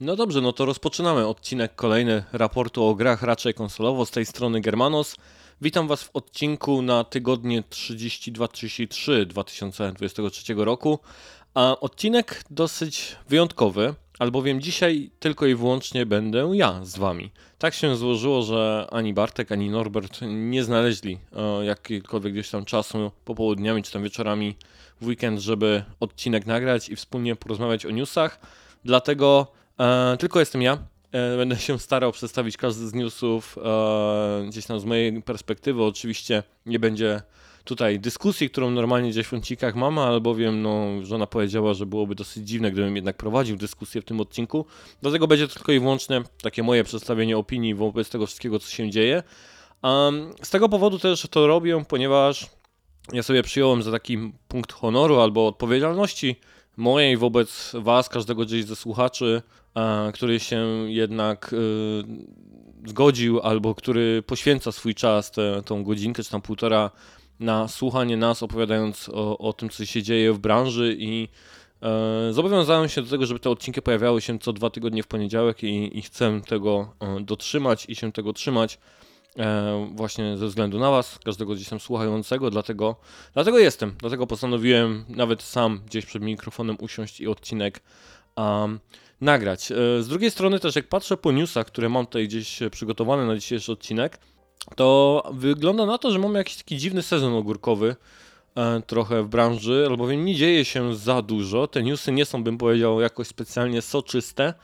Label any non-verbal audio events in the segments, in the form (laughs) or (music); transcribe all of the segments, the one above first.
No dobrze, no to rozpoczynamy odcinek kolejny raportu o grach raczej konsolowo z tej strony Germanos. Witam Was w odcinku na tygodnie 32-33 2023 roku. A odcinek dosyć wyjątkowy, albowiem dzisiaj tylko i wyłącznie będę ja z Wami. Tak się złożyło, że ani Bartek, ani Norbert nie znaleźli e, jakiegokolwiek gdzieś tam czasu popołudniami czy tam wieczorami w weekend, żeby odcinek nagrać i wspólnie porozmawiać o newsach. Dlatego e, tylko jestem ja. E, będę się starał przedstawić każdy z newsów e, gdzieś tam z mojej perspektywy. Oczywiście nie będzie tutaj dyskusji, którą normalnie gdzieś w Froncikach mam, albowiem no, żona powiedziała, że byłoby dosyć dziwne, gdybym jednak prowadził dyskusję w tym odcinku. Dlatego będzie to tylko i wyłącznie takie moje przedstawienie opinii wobec tego wszystkiego, co się dzieje. Um, z tego powodu też to robię, ponieważ ja sobie przyjąłem za taki punkt honoru albo odpowiedzialności mojej wobec Was, każdego gdzieś ze słuchaczy, który się jednak e, zgodził albo który poświęca swój czas, tę tą godzinkę czy tam półtora na słuchanie nas, opowiadając o, o tym, co się dzieje w branży i e, zobowiązałem się do tego, żeby te odcinki pojawiały się co dwa tygodnie w poniedziałek i, i chcę tego e, dotrzymać i się tego trzymać e, właśnie ze względu na Was, każdego gdzieś tam słuchającego, dlatego, dlatego jestem, dlatego postanowiłem nawet sam gdzieś przed mikrofonem usiąść i odcinek um, nagrać. E, z drugiej strony też jak patrzę po newsach, które mam tutaj gdzieś przygotowane na dzisiejszy odcinek, to wygląda na to, że mamy jakiś taki dziwny sezon ogórkowy e, trochę w branży, albowiem nie dzieje się za dużo. Te newsy nie są, bym powiedział, jakoś specjalnie soczyste.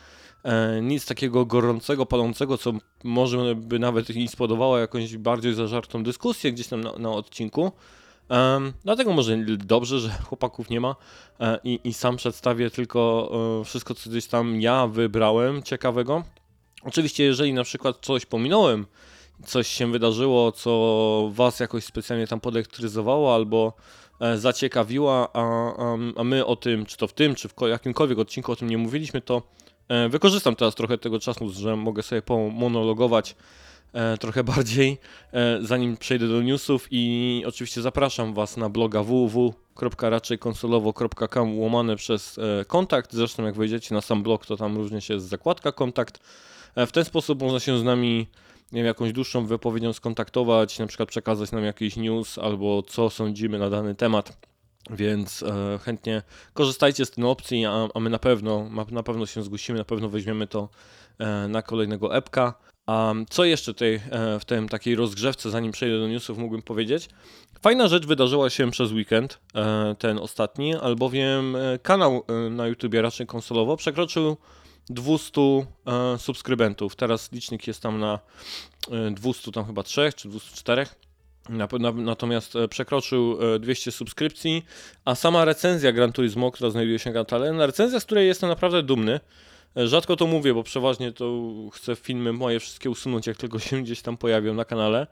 E, nic takiego gorącego, palącego, co może by nawet i spodobało jakąś bardziej zażartą dyskusję gdzieś tam na, na odcinku. Um, dlatego może dobrze, że chłopaków nie ma i, i sam przedstawię tylko wszystko, co gdzieś tam ja wybrałem ciekawego. Oczywiście, jeżeli na przykład coś pominąłem, coś się wydarzyło, co was jakoś specjalnie tam podektryzowało albo e, zaciekawiło, a, a, a, my o tym, czy to w tym, czy w jakimkolwiek odcinku o tym nie mówiliśmy, to e, wykorzystam teraz trochę tego czasu, że mogę sobie pomonologować e, trochę (laughs) bardziej, zanim przejdę do newsów i oczywiście zapraszam Was na bloga www.raczejkonsolowo.com łamane przez kontakt. Zresztą jak wejdziecie na sam blog, to tam również jest zakładka kontakt. W ten sposób można się z nami nie wiem, jakąś dłuższą wypowiedzią skontaktować, na przykład przekazać nam jakiś news albo co sądzimy na dany temat. Więc e, chętnie korzystajcie z tej opcji, a, a, my na pewno, na pewno się zgłosimy, na pewno weźmiemy to e, na kolejnego epka. A co jeszcze tutaj e, w tym takiej rozgrzewce, zanim przejdę do newsów, mógłbym powiedzieć? Fajna rzecz wydarzyła się przez weekend, e, ten ostatni, albowiem e, kanał e, na YouTube raczej konsolowo przekroczył 200 e, subskrybentów. Teraz licznik jest tam na 200, e, tam chyba 3 czy 204. Natomiast e, przekroczył 200 subskrypcji, a sama recenzja Gran Turismo, która znajduje się na kanale, recenzja, z której jestem naprawdę dumny. Rzadko to mówię, bo przeważnie to chcę filmy moje wszystkie usunąć, jak tylko się gdzieś tam pojawią na kanale.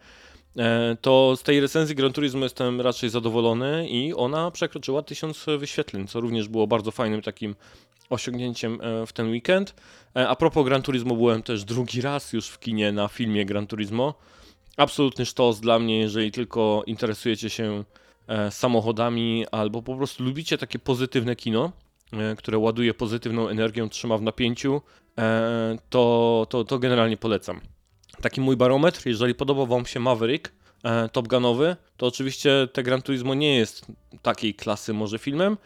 To z tej recenzji Gran Turismo jestem raczej zadowolony i ona przekroczyła 1000 wyświetleń, co również było bardzo fajnym takim osiągnięciem e, w ten weekend. E, a propos Gran Turismo, byłem też drugi raz już w kinie na filmie Gran Turismo. Absolutny sztos dla mnie, jeżeli tylko interesujecie się e, samochodami albo po prostu lubicie takie pozytywne kino, które ładuje pozytywną energią, trzyma w napięciu, to, to, to generalnie polecam. Taki mój barometr, jeżeli podobał Wam się Maverick, Top Gunowy, to oczywiście te Gran Turismo nie jest takiej klasy może filmem,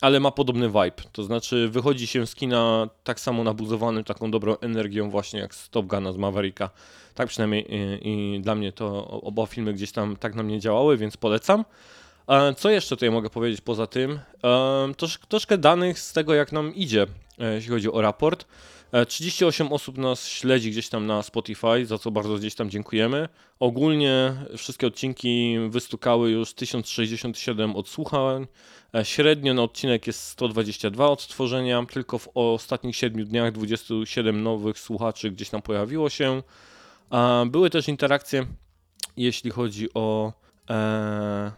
ale ma podobny vibe. To znaczy wychodzi się z kina tak samo nabuzowanym taką dobrą energią właśnie jak z Top Guna, z Mavericka. Tak przynajmniej i, i dla mnie to oba filmy gdzieś tam tak na mnie działały, więc polecam. Co jeszcze tutaj mogę powiedzieć poza tym? Trosz, troszkę danych z tego, jak nam idzie, e, jeśli chodzi o raport. 38 e, osób nas śledzi gdzieś tam na Spotify, za co bardzo gdzieś tam dziękujemy. Ogólnie wszystkie odcinki wystukały już 1067 odsłuchań. E, średnio na odcinek jest 122 odtworzenia, tylko w ostatnich 7 dniach 27 nowych słuchaczy gdzieś tam pojawiło się. Były też interakcje, jeśli chodzi o, e,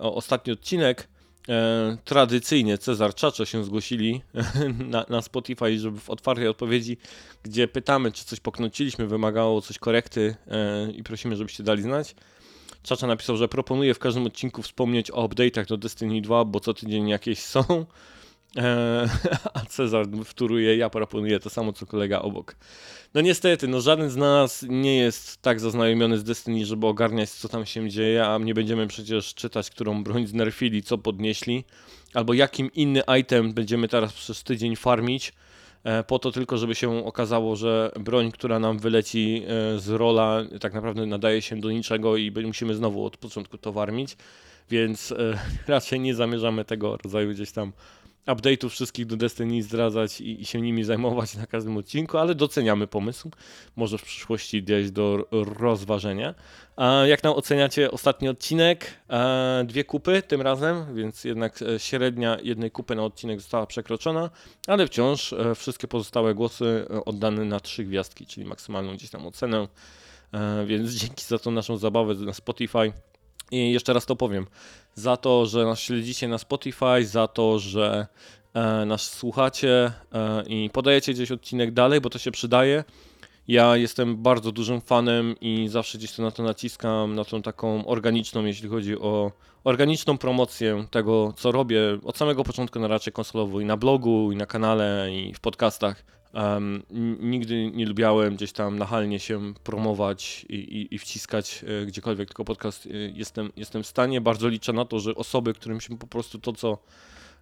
o ostatni odcinek. E, tradycyjnie Cezar Czacze się zgłosili (laughs) na, na Spotify, żeby w otwartej odpowiedzi, gdzie pytamy, czy coś poknąciliśmy, wymagało coś korekty e, i prosimy, żebyście dali znać. Czacza napisał, że proponuje w każdym odcinku wspomnieć o update'ach do Destiny 2, bo co tydzień jakieś są. Eee, (laughs) a Cezar wtóruje, ja proponuję to samo co kolega obok. No niestety, no żaden z nas nie jest tak zaznajomiony z Destiny, żeby ogarniać co tam się dzieje, a nie będziemy przecież czytać, którą broń znerfili, co podnieśli, albo jakim inny item będziemy teraz przez tydzień farmić, e, po to tylko, żeby się okazało, że broń, która nam wyleci e, z rola, tak naprawdę nadaje się do niczego i musimy znowu od początku to farmić, więc e, (laughs) raczej nie zamierzamy tego rodzaju gdzieś tam update'ów wszystkich do Destiny zdradzać i, i, się nimi zajmować na każdym odcinku, ale doceniamy pomysł. Może w przyszłości gdzieś do rozważenia. A jak nam oceniacie ostatni odcinek? Dwie kupy tym razem, więc jednak e, średnia jednej kupy na odcinek została przekroczona, ale wciąż e, wszystkie pozostałe głosy e, oddane na trzy gwiazdki, czyli maksymalną gdzieś tam ocenę. Więc dzięki za tą naszą zabawę na Spotify. I jeszcze raz to powiem. Za to, że nas śledzicie na Spotify, za to, że e, nas słuchacie e, i podajecie gdzieś odcinek dalej, bo to się przydaje. Ja jestem bardzo dużym fanem i zawsze gdzieś to na to naciskam, na tą taką organiczną, jeśli chodzi o organiczną promocję tego, co robię od samego początku na raczej konsolowo i na blogu, i na kanale, i w podcastach. Um, nigdy nie lubiałem gdzieś tam nachalnie się promować i, i, i wciskać e, gdziekolwiek, tylko podcast e, jestem, jestem w stanie. Bardzo liczę na to, że osoby, którym się po prostu to, co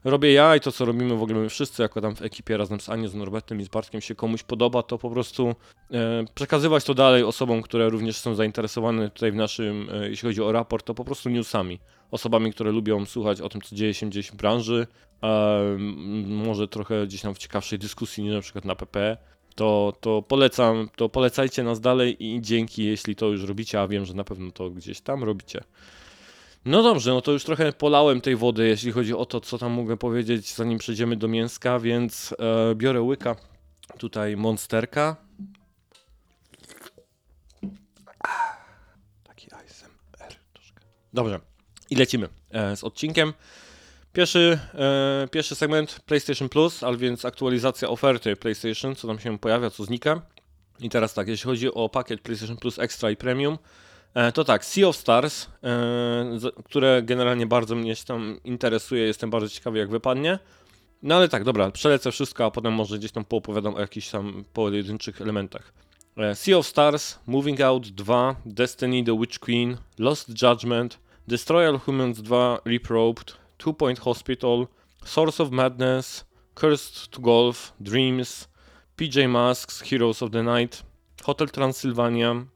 robię ja i to, co robimy w ogóle my wszyscy, jako tam w ekipie razem z Anią, z Norbertem i z Bartkiem się komuś podoba, to po prostu e, przekazywać to dalej osobom, które również są zainteresowane tutaj w naszym, e, jeśli chodzi o raport, to po prostu newsami. Osobami, które lubią słuchać o tym, co dzieje się gdzieś w branży, e, może trochę gdzieś tam w ciekawszej dyskusji niż na przykład na PP. To, to polecam, to polecajcie nas dalej i dzięki, jeśli to już robicie, a wiem, że na pewno to gdzieś tam robicie. No dobrze, no to już trochę polałem tej wody, jeśli chodzi o to, co tam mogę powiedzieć, zanim przejdziemy do mięska, więc e, biorę łyka tutaj monsterka. Taki ASMR troszkę. Dobrze, i lecimy e, z odcinkiem. Pierwszy, e, pierwszy segment PlayStation Plus, ale więc aktualizacja oferty PlayStation, co tam się pojawia, co znika. I teraz tak, jeśli chodzi o pakiet PlayStation Plus Extra i Premium, to tak, Sea of Stars, e, które generalnie bardzo mnie się tam interesuje, jestem bardzo ciekawy jak wypadnie. No ale tak, dobra, przelecę wszystko, a potem może gdzieś tam poopowiadam o jakichś tam pojedynczych elementach. E, sea of Stars, Moving Out 2, Destiny The Witch Queen, Lost Judgment, Destroy All Humans 2 Reprobed, Two Point Hospital, Source of Madness, Cursed to Golf, Dreams, PJ Masks, Heroes of the Night, Hotel Transylvania,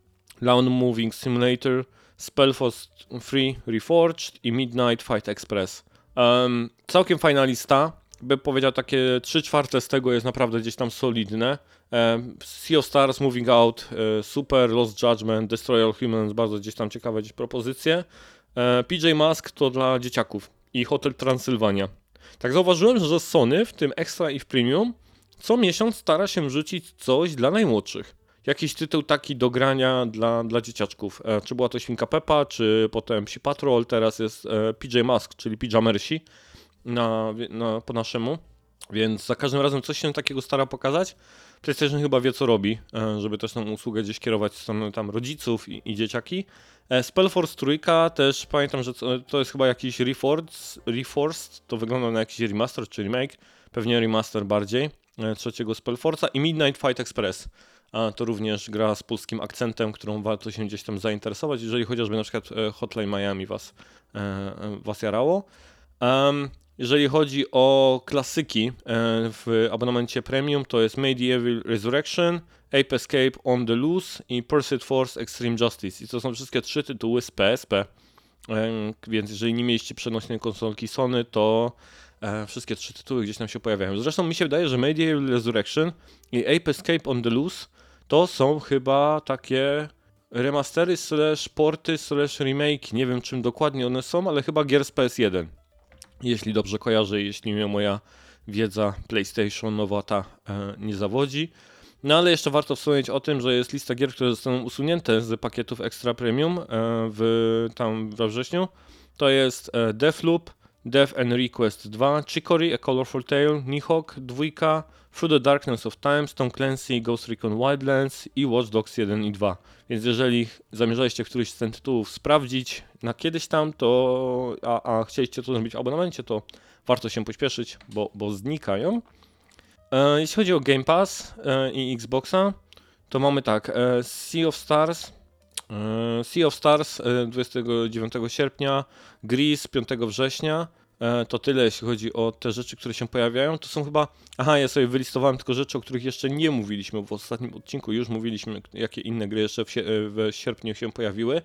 Lawn Moving Simulator, Spellforce 3 Reforged i Midnight Fight Express. Um, całkiem fajna lista. Bym powiedział, takie 3 czwarte z tego jest naprawdę gdzieś tam solidne. Um, sea of Stars, Moving Out, e, Super, Lost Judgment, Destroy All Humans, bardzo gdzieś tam ciekawe gdzieś propozycje. E, PJ Mask to dla dzieciaków i Hotel Transylwania. Tak zauważyłem, że Sony w tym Extra i w Premium co miesiąc stara się wrzucić coś dla najmłodszych jakiś tytuł taki do grania dla, dla dzieciaczków. E, czy była to Świnka Peppa, czy potem Psi Patrol, teraz jest e, PJ Mask, czyli Pijamersi na, na, po naszemu. Więc za każdym razem coś się takiego stara pokazać. PlayStation chyba wie, co robi, e, żeby też tą usługę gdzieś kierować w stronę tam rodziców i, i dzieciaki. Spellforce trójka też pamiętam, że to jest chyba jakiś Reforged, Reforced, to wygląda na jakiś remaster czy remake, pewnie remaster bardziej trzeciego Spellforce'a i Midnight Fight Express to również gra z polskim akcentem, którą warto się gdzieś tam zainteresować, jeżeli chociażby na przykład e, Hotline Miami was, e, e, was jarało. Jeżeli chodzi o klasyki w abonamencie premium, to jest Medieval Resurrection, Ape Escape on the Loose i Pursuit Force Extreme Justice. I to są wszystkie trzy tytuły z PSP. Więc jeżeli nie mieliście przenośnej konsolki Sony, to wszystkie trzy tytuły gdzieś tam się pojawiają. Zresztą mi się wydaje, że Medieval Resurrection i Ape Escape on the Loose to są chyba takie remastery slash porty slash remake. Nie wiem czym dokładnie one są, ale chyba gier z PS1. Jeśli dobrze kojarzę, jeśli mnie moja wiedza PlayStation nowata e, nie zawodzi. No ale jeszcze warto wspomnieć o tym, że jest lista gier, które zostaną usunięte z pakietów Extra Premium e, w, tam we wrześniu. To jest e, Deathloop, Death and Request 2, Chicory, A Colorful Tale, Nihawk 2, Through the Darkness of Time, Tom Clancy, Ghost Recon Wildlands i Watch Dogs 1 i 2. Więc jeżeli zamierzaliście któryś z tych tytułów sprawdzić na kiedyś tam, to a, a chcieliście to zrobić w abonamencie, to warto się pośpieszyć, bo, bo znikają. E, jeśli chodzi o Game Pass e, i Xboxa, to mamy tak, e, Sea of Stars, e, Sea of Stars e, 29 sierpnia, Gris 5 września, e, to tyle jeśli chodzi o te rzeczy, które się pojawiają. To są chyba, aha, ja sobie wylistowałem tylko rzeczy, o których jeszcze nie mówiliśmy, bo w ostatnim odcinku już mówiliśmy, jakie inne gry jeszcze w, e, w sierpniu się pojawiły.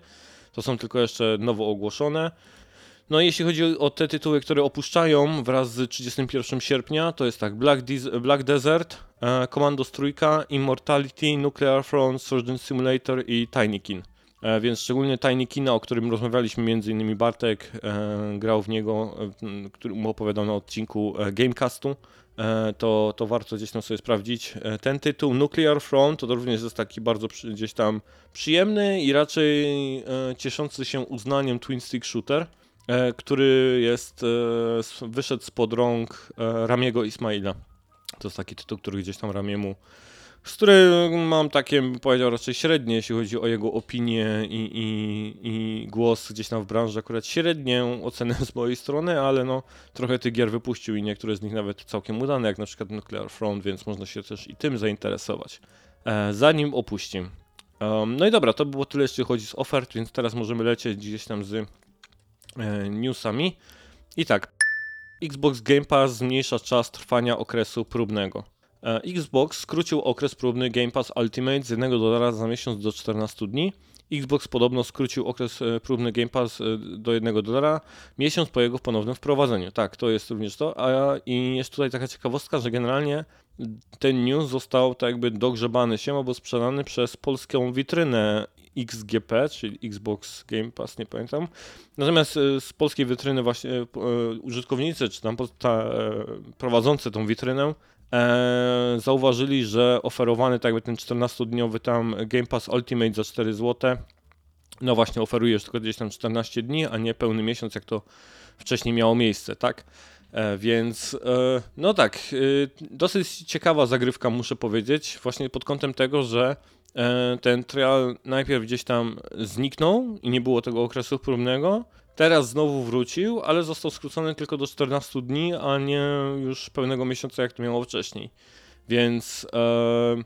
To są tylko jeszcze nowo ogłoszone. No i jeśli chodzi o te tytuły, które opuszczają wraz z 31 sierpnia, to jest tak Black, Black Desert, e, Commandos Trójka, Immortality, Nuclear Front, Surgeon Simulator i Tiny Kin. E, więc szczególnie Tiny Kina, o którym rozmawialiśmy, między innymi Bartek e, grał w niego, e, który mu opowiadał na odcinku e, Gamecastu, e, to, to warto gdzieś tam sobie sprawdzić. E, ten tytuł Nuclear Front to również jest taki bardzo gdzieś tam przyjemny i raczej e, cieszący się uznaniem Twin Stick Shooter e, który jest, e, wyszedł spod rąk e, Ramiego Ismaila. To jest taki tytuł, który gdzieś tam Ramiemu, z którym mam takie, powiedział, raczej średnie, jeśli chodzi o jego opinię i, i, i głos gdzieś tam w branży, akurat średnią ocenę z mojej strony, ale no trochę tych gier wypuścił i niektóre z nich nawet całkiem udane, jak na przykład Nuclear Front, więc można się też i tym zainteresować, e, zanim opuści. No i dobra, to było tyle, jeśli chodzi z ofert, więc teraz możemy lecieć gdzieś tam z e, newsami. I tak, Xbox Game Pass zmniejsza czas trwania okresu próbnego. E, Xbox skrócił okres próbny Game Pass Ultimate z 1 dolara za miesiąc do 14 dni. Xbox podobno skrócił okres e, próbny Game Pass e, do 1 dolara miesiąc po jego ponownym wprowadzeniu. Tak, to jest również to. A i jest tutaj taka ciekawostka, że generalnie ten news został tak jakby dogrzebany się albo sprzedany przez polską witrynę XGP, czyli Xbox Game Pass, nie pamiętam. Natomiast z polskiej witryny właśnie użytkownicy, czy tam ta, prowadzący tą witrynę, e, zauważyli, że oferowany tak jakby ten 14-dniowy tam Game Pass Ultimate za 4 zł, no właśnie oferujesz tylko gdzieś tam 14 dni, a nie pełny miesiąc, jak to wcześniej miało miejsce, tak? E, więc e, no tak, e, dosyć ciekawa zagrywka muszę powiedzieć, właśnie pod kątem tego, że e, ten trial najpierw gdzieś tam zniknął i nie było tego okresu próbnego. Teraz znowu wrócił, ale został skrócony tylko do 14 dni, a nie już pełnego miesiąca, jak to miało wcześniej. Więc e,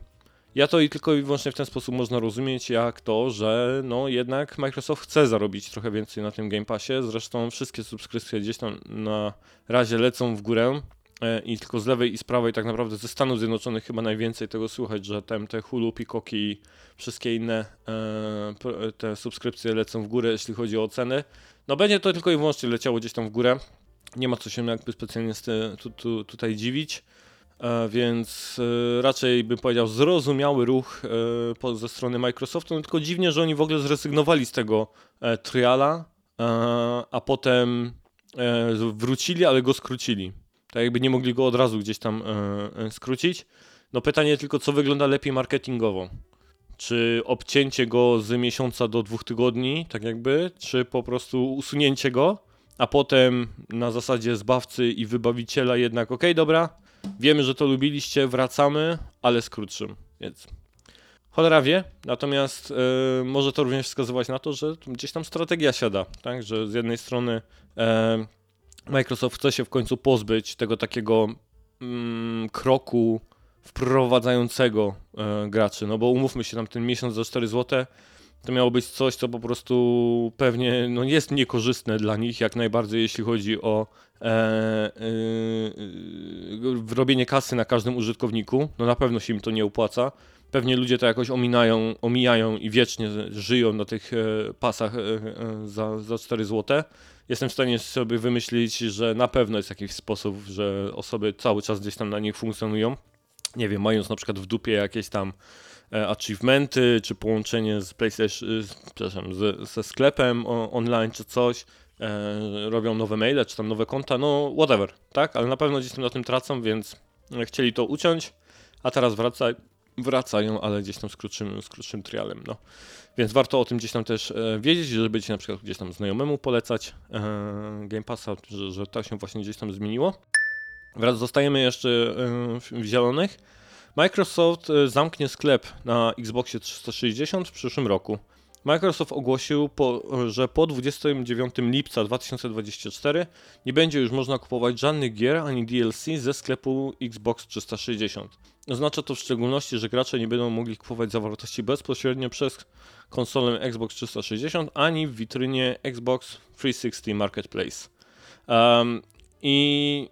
ja to i tylko i wyłącznie w ten sposób można rozumieć, jak to, że no jednak Microsoft chce zarobić trochę więcej na tym Game Passie. Zresztą wszystkie subskrypcje gdzieś tam na razie lecą w górę. E, I tylko z lewej i z prawej tak naprawdę ze Stanów Zjednoczonych chyba najwięcej tego słychać, że tam te Hulu, Peacocki i wszystkie inne e, pro- te subskrypcje lecą w górę, jeśli chodzi o ceny. No będzie to tylko i wyłącznie leciało gdzieś tam w górę. Nie ma co się jakby specjalnie tu, tu, tutaj dziwić. E, więc e, raczej bym powiedział zrozumiały ruch e, ze strony Microsoftu, no tylko dziwnie, że oni w ogóle zrezygnowali z tego e, triala, e, a potem e, wrócili, ale go skrócili. Tak jakby nie mogli go od razu gdzieś tam e, e, skrócić. No pytanie tylko, co wygląda lepiej marketingowo? Czy obcięcie go z miesiąca do dwóch tygodni, tak jakby, czy po prostu usunięcie go, a potem na zasadzie zbawcy i wybawiciela jednak, okej, dobra, wiemy, że to lubiliście, wracamy, ale z krótszym, więc cholera wie, natomiast e, może to również wskazywać na to, że gdzieś tam strategia siada, tak, że z jednej strony e, Microsoft chce się w końcu pozbyć tego takiego mm, kroku wprowadzającego e, graczy, no bo umówmy się, tam ten miesiąc za 4 zł to miało być coś, co po prostu pewnie no, jest niekorzystne dla nich, jak najbardziej jeśli chodzi o e, e, e, robienie kasy na każdym użytkowniku, no na pewno się im to nie opłaca. Pewnie ludzie to jakoś ominają, omijają i wiecznie żyją na tych e, pasach e, za, za 4 zł. Jestem w stanie sobie wymyślić, że na pewno jest jakiś sposób, że osoby cały czas gdzieś tam na nich funkcjonują. Nie wiem, mając na przykład w dupie jakieś tam e, achievementy, czy połączenie z PlayStation, z, przepraszam, z, ze sklepem online, czy coś, e, robią nowe maile, czy tam nowe konta, no whatever, tak? Ale na pewno gdzieś tam na tym tracą, więc e, chcieli to uciąć, a teraz wraca, wracają, ale gdzieś tam z krótszym, z krótszym trialem. No. Więc warto o tym gdzieś tam też e, wiedzieć, żeby ci na przykład gdzieś tam znajomemu polecać e, Game Passa, że, że to się właśnie gdzieś tam zmieniło. Wraz zostajemy jeszcze e, w, zielonych. Microsoft zamknie sklep na Xboxie 360 w przyszłym roku. Microsoft ogłosił, po, że po 29 lipca 2024 nie będzie już można kupować żadnych gier ani DLC ze sklepu Xbox 360. Oznacza to w szczególności, że gracze nie będą mogli kupować zawartości bezpośrednio przez konsolę Xbox 360 ani w witrynie Xbox 360 Marketplace. Um, I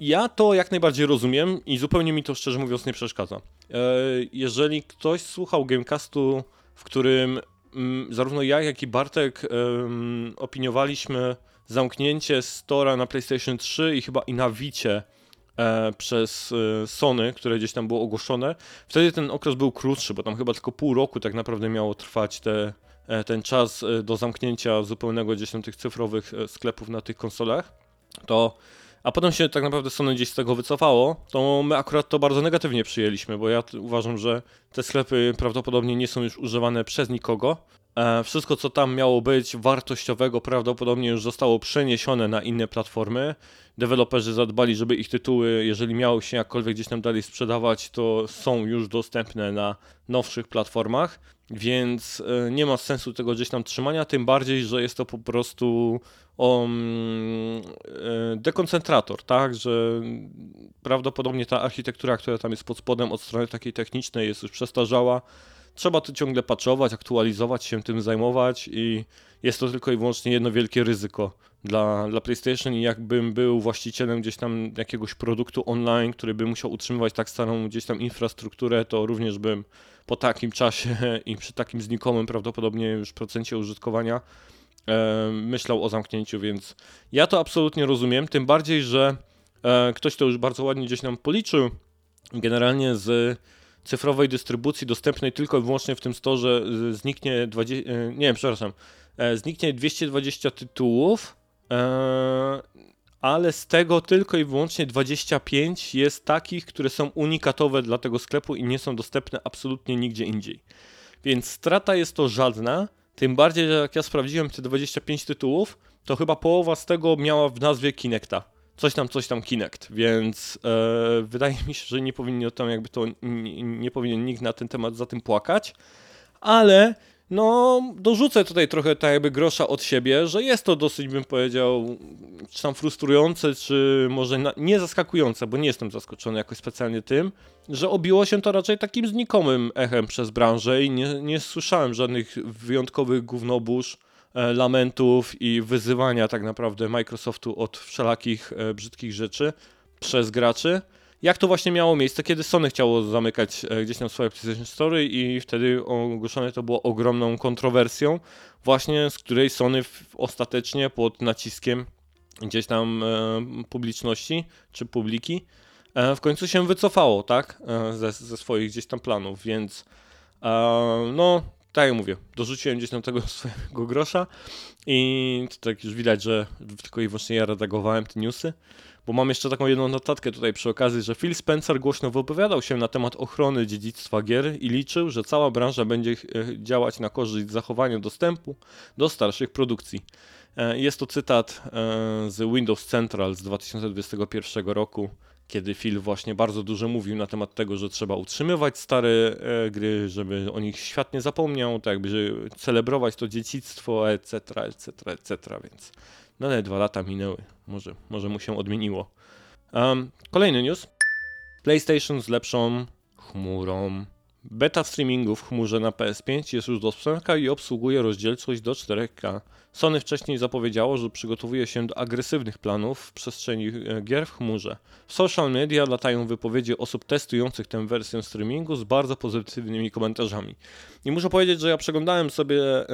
ja to jak najbardziej rozumiem i zupełnie mi to szczerze mówiąc nie przeszkadza. E, jeżeli ktoś słuchał Gamecastu w którym mm, zarówno ja, jak i Bartek opiniowaliśmy zamknięcie Stora na PlayStation 3 i chyba i na Vicie e, przez e, Sony, które gdzieś tam było ogłoszone. Wtedy ten okres był krótszy, bo tam chyba tylko pół roku tak naprawdę miało trwać te, e, ten czas do zamknięcia zupełnego gdzieś tam tych cyfrowych sklepów na tych konsolach. To a potem się tak naprawdę Sony gdzieś z tego wycofało, to my akurat to bardzo negatywnie przyjęliśmy, bo ja uważam, że te sklepy prawdopodobnie nie są już używane przez nikogo. E, wszystko, co tam miało być wartościowego, prawdopodobnie już zostało przeniesione na inne platformy. Deweloperzy zadbali, żeby ich tytuły, jeżeli miały się jakkolwiek gdzieś tam dalej sprzedawać, to są już dostępne na nowszych platformach, więc e, nie ma sensu tego gdzieś tam trzymania, tym bardziej, że jest to po prostu um, dekoncentrator, tak, że prawdopodobnie ta architektura, która tam jest pod spodem od strony takiej technicznej jest już przestarzała. Trzeba to ciągle patchować, aktualizować się tym zajmować i jest to tylko i wyłącznie jedno wielkie ryzyko dla, dla PlayStation i jakbym był właścicielem gdzieś tam jakiegoś produktu online, który by musiał utrzymywać tak starą gdzieś tam infrastrukturę, to również bym po takim czasie (laughs) i przy takim znikomym prawdopodobnie już procencie użytkowania e, myślał o zamknięciu, więc ja to absolutnie rozumiem, tym bardziej, że e, ktoś to już bardzo ładnie gdzieś nam policzył, generalnie z cyfrowej dystrybucji dostępnej tylko i wyłącznie w tym storze zniknie 20, e, nie wiem, przepraszam, e, zniknie 220 tytułów, e, ale z tego tylko i wyłącznie 25 jest takich, które są unikatowe dla tego sklepu i nie są dostępne absolutnie nigdzie indziej. Więc strata jest to żadna, tym bardziej, że jak ja sprawdziłem te 25 tytułów, to chyba połowa z tego miała w nazwie Kinecta. Coś tam, coś tam Kinect, więc e, wydaje mi się, że nie powinien tam jakby to, nie, nie powinien nikt na ten temat za tym płakać, ale no, dorzucę tutaj trochę tak jakby grosza od siebie, że jest to dosyć, bym powiedział, czy tam frustrujące, czy może na, nie zaskakujące, bo nie jestem zaskoczony jakoś specjalnie tym, że obiło się to raczej takim znikomym echem przez branżę i nie, nie słyszałem żadnych wyjątkowych gównobóż, e, lamentów i wyzywania tak naprawdę Microsoftu od wszelakich e, brzydkich rzeczy przez graczy. Jak to właśnie miało miejsce, kiedy Sony chciało zamykać e, gdzieś tam swoje PlayStation Story i wtedy ogłoszone to było ogromną kontrowersją, właśnie z której Sony ostatecznie pod naciskiem gdzieś tam e, publiczności czy publiki e, w końcu się wycofało, tak, ze, ze swoich gdzieś tam planów, więc no, tak jak mówię, dorzuciłem gdzieś tam tego (laughs) swojego grosza i tak już widać, że tylko i wyłącznie ja redagowałem te newsy. Bo mam jeszcze taką jedną notatkę tutaj przy okazji, że Phil Spencer głośno wypowiadał się na temat ochrony dziedzictwa gier i liczył, że cała branża będzie e, działać na korzyść zachowania dostępu do starszych produkcji. E, jest to cytat e, z Windows Central z 2021 roku, kiedy Phil właśnie bardzo dużo mówił na temat tego, że trzeba utrzymywać stare gry, żeby o nich świat nie zapomniał, tak jakby celebrować to dziedzictwo, etc., etc., etc., więc no ale dwa lata minęły. Może, może mu się odmieniło. Um, kolejny news. PlayStation z lepszą chmurą. Beta streamingu w chmurze na PS5 jest już dostępna i obsługuje rozdzielczość do 4K. Sony wcześniej zapowiedziało, że przygotowuje się do agresywnych planów w przestrzeni e, gier w chmurze. W social media latają wypowiedzi osób testujących tę wersję streamingu z bardzo pozytywnymi komentarzami. I muszę powiedzieć, że ja przeglądałem sobie e,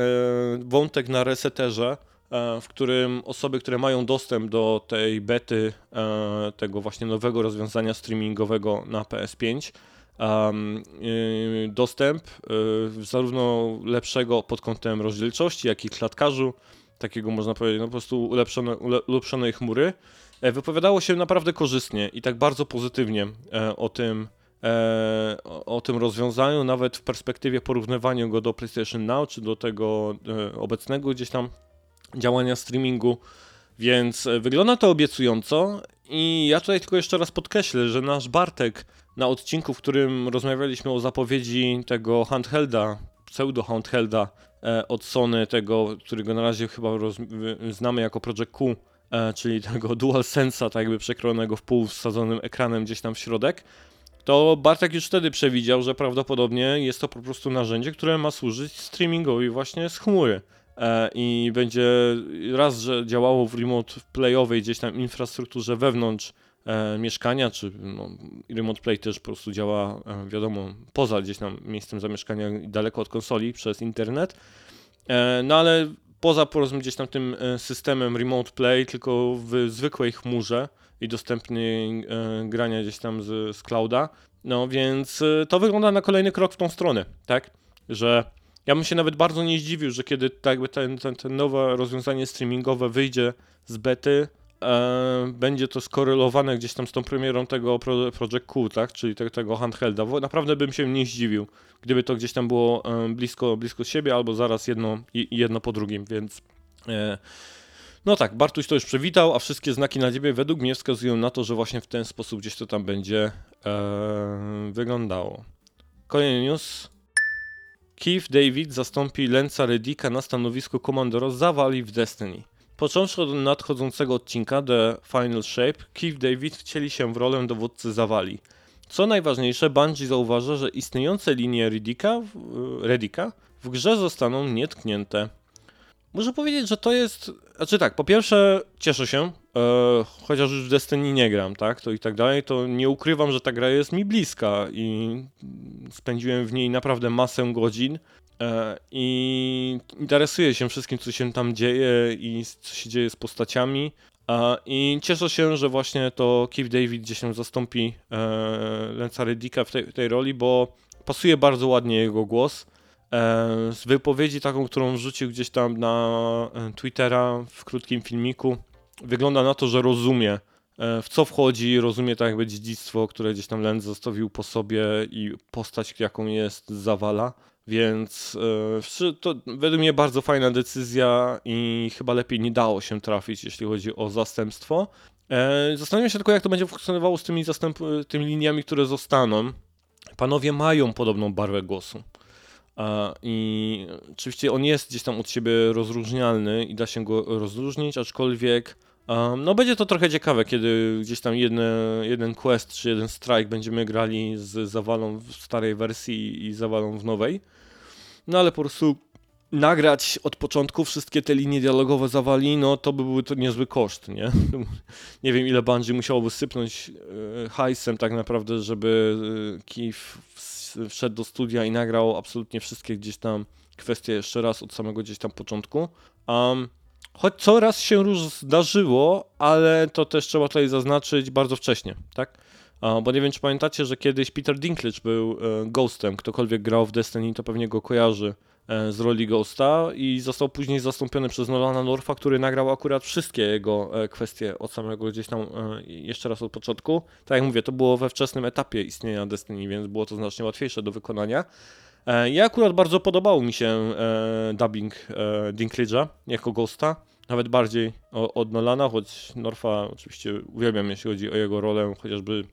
wątek na reseterze E, w którym osoby, które mają dostęp do tej bety, tego właśnie nowego rozwiązania streamingowego na PS5, e, dostęp zarówno lepszego pod kątem rozdzielczości, jak i klatkarzu, takiego można powiedzieć, no po prostu ulepszone, ulepszonej chmury, wypowiadało się naprawdę korzystnie i tak bardzo pozytywnie o tym e, o, tym rozwiązaniu, nawet w perspektywie porównywania go do PlayStation Now, czy do tego e, obecnego gdzieś tam działania streamingu, więc e, wygląda to obiecująco i ja tutaj tylko jeszcze raz podkreślę, że nasz Bartek na odcinku, w którym rozmawialiśmy o zapowiedzi tego handhelda, pseudo handhelda e, od Sony, tego, którego na razie chyba znamy jako Project Q, e, czyli tego (laughs) DualSense'a, tak jakby przekrojonego w pół, wsadzonym ekranem gdzieś tam w środek, to Bartek już wtedy przewidział, że prawdopodobnie jest to po prostu narzędzie, które ma służyć streamingowi właśnie z chmury. E, I będzie raz, że działało w remote playowej gdzieś tam infrastrukturze wewnątrz mieszkania, czy no, remote play też po prostu działa, e, wiadomo, poza gdzieś tam miejscem zamieszkania daleko od konsoli przez internet. E, no ale poza powiedzmy gdzieś tam tym e, systemem remote play, tylko w zwykłej chmurze i dostępnej e, grania gdzieś tam z, z clouda. No więc e, to wygląda na kolejny krok w tą stronę, tak? Że ja bym się nawet bardzo nie zdziwił, że kiedy tak jakby ten, ten, ten nowe rozwiązanie streamingowe wyjdzie z bety, e, będzie to skorelowane gdzieś tam z tą premierą tego Pro, Project Q, tak? Czyli te, tego handhelda. Naprawdę bym się nie zdziwił, gdyby to gdzieś tam było e, blisko, blisko siebie albo zaraz jedno, jedno po drugim, więc... E, no tak, Bartuś to już przewitał, a wszystkie znaki na ciebie według mnie wskazują na to, że właśnie w ten sposób gdzieś to tam będzie e, wyglądało. Kolejny news. Keith David zastąpi Lenza Reddicka na stanowisku komandora zawali w Destiny. Począwszy od nadchodzącego odcinka The Final Shape, Keith David wcieli się w rolę dowódcy zawali. Co najważniejsze, Bungie zauważa, że istniejące linie w- Reddicka w grze zostaną nietknięte. Muszę powiedzieć, że to jest. Znaczy tak, po pierwsze cieszę się, e, chociaż już w Destiny nie gram, tak, to i tak dalej, to nie ukrywam, że ta gra jest mi bliska i spędziłem w niej naprawdę masę godzin i interesuję się wszystkim, co się tam dzieje i co się dzieje z postaciami. E, I cieszę się, że właśnie to Keith David gdzieś tam zastąpi e, Lensa Reddicka w tej, tej roli, bo pasuje bardzo ładnie jego głos. E, z wypowiedzi taką, którą wrzucił gdzieś tam na e, Twittera w krótkim filmiku, wygląda na to, że rozumie e, w co wchodzi, rozumie tak jakby dziedzictwo, które gdzieś tam Lenz zostawił po sobie i postać jaką jest Zawala, więc e, to według mnie bardzo fajna decyzja i chyba lepiej nie dało się trafić, jeśli chodzi o zastępstwo. E, Zastanawiam się tylko, jak to będzie funkcjonowało z tymi, zastęp, tymi liniami, które zostaną. Panowie mają podobną barwę głosu. I oczywiście on jest gdzieś tam od siebie rozróżnialny i da się go rozróżnić, aczkolwiek no będzie to trochę ciekawe, kiedy gdzieś tam jedne, jeden quest czy jeden strike będziemy grali z zawalą w starej wersji i zawalą w nowej. No ale po prostu nagrać od początku wszystkie te linie dialogowe zawali, no to by był to niezły koszt, nie? (laughs) Nie wiem ile Bungie musiałoby sypnąć e, hajsem tak naprawdę, żeby e, Keith ws- wszedł do studia i nagrał absolutnie wszystkie gdzieś tam kwestie jeszcze raz od samego gdzieś tam początku. Um, choć coraz się już zdarzyło, ale to też trzeba tutaj zaznaczyć bardzo wcześnie, tak? Bo nie wiem, czy pamiętacie, że kiedyś Peter Dinklage był e, Ghostem. Ktokolwiek grał w Destiny, to pewnie go kojarzy e, z roli Ghosta i został później zastąpiony przez Nolana Norfa, który nagrał akurat wszystkie jego e, kwestie od samego gdzieś tam jeszcze raz od początku. Tak jak mówię, to było we wczesnym etapie istnienia Destiny, więc było to znacznie łatwiejsze do wykonania. Ja akurat bardzo podobał mi się dubbing Dinklage'a jako Ghosta, nawet bardziej od Nolana, choć Norfa oczywiście uwielbiam, jeśli chodzi o jego rolę, chociażby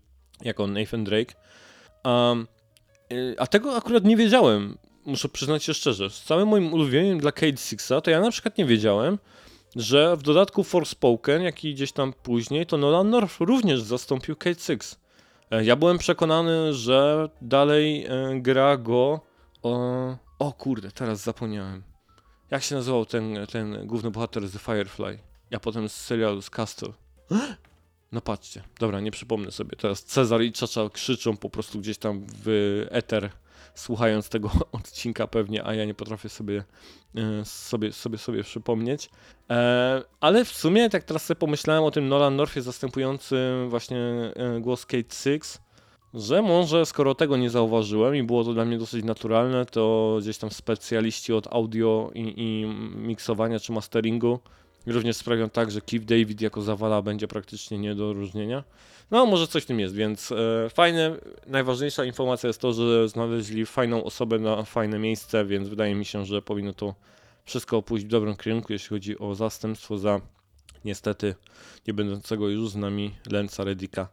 jako Nathan Drake. Um, y, a tego akurat nie wiedziałem, muszę przyznać się szczerze. Z całym moim ulubieniem dla Cade Sixa, to ja na przykład nie wiedziałem, że w dodatku Forspoken, jak i gdzieś tam później, to Nolan North również zastąpił Cade Six. E, Ja byłem przekonany, że dalej e, gra go. O, o kurde, teraz zapomniałem. Jak się nazywał ten, ten główny bohater z Firefly? Ja potem z serialu z Castle. No patrzcie, dobra, nie przypomnę sobie. Teraz Cezar i Czacza krzyczą po prostu gdzieś tam w eter, słuchając tego (laughs) odcinka pewnie, a ja nie potrafię sobie e, sobie, sobie, sobie przypomnieć. E, ale w sumie, tak teraz sobie pomyślałem o tym Nolan Northie zastępującym właśnie e, głos Kate Six, że może skoro tego nie zauważyłem i było to dla mnie dosyć naturalne, to gdzieś tam specjaliści od audio i, i miksowania czy masteringu również sprawią tak, że Keith David jako zawala będzie praktycznie nie do różnienia. No, może coś w tym jest, więc e, fajne. Najważniejsza informacja jest to, że znaleźli fajną osobę na fajne miejsce, więc wydaje mi się, że powinno to wszystko pójść w dobrym kierunku, jeśli chodzi o zastępstwo za niestety nie będącego już z nami Lensa Redika.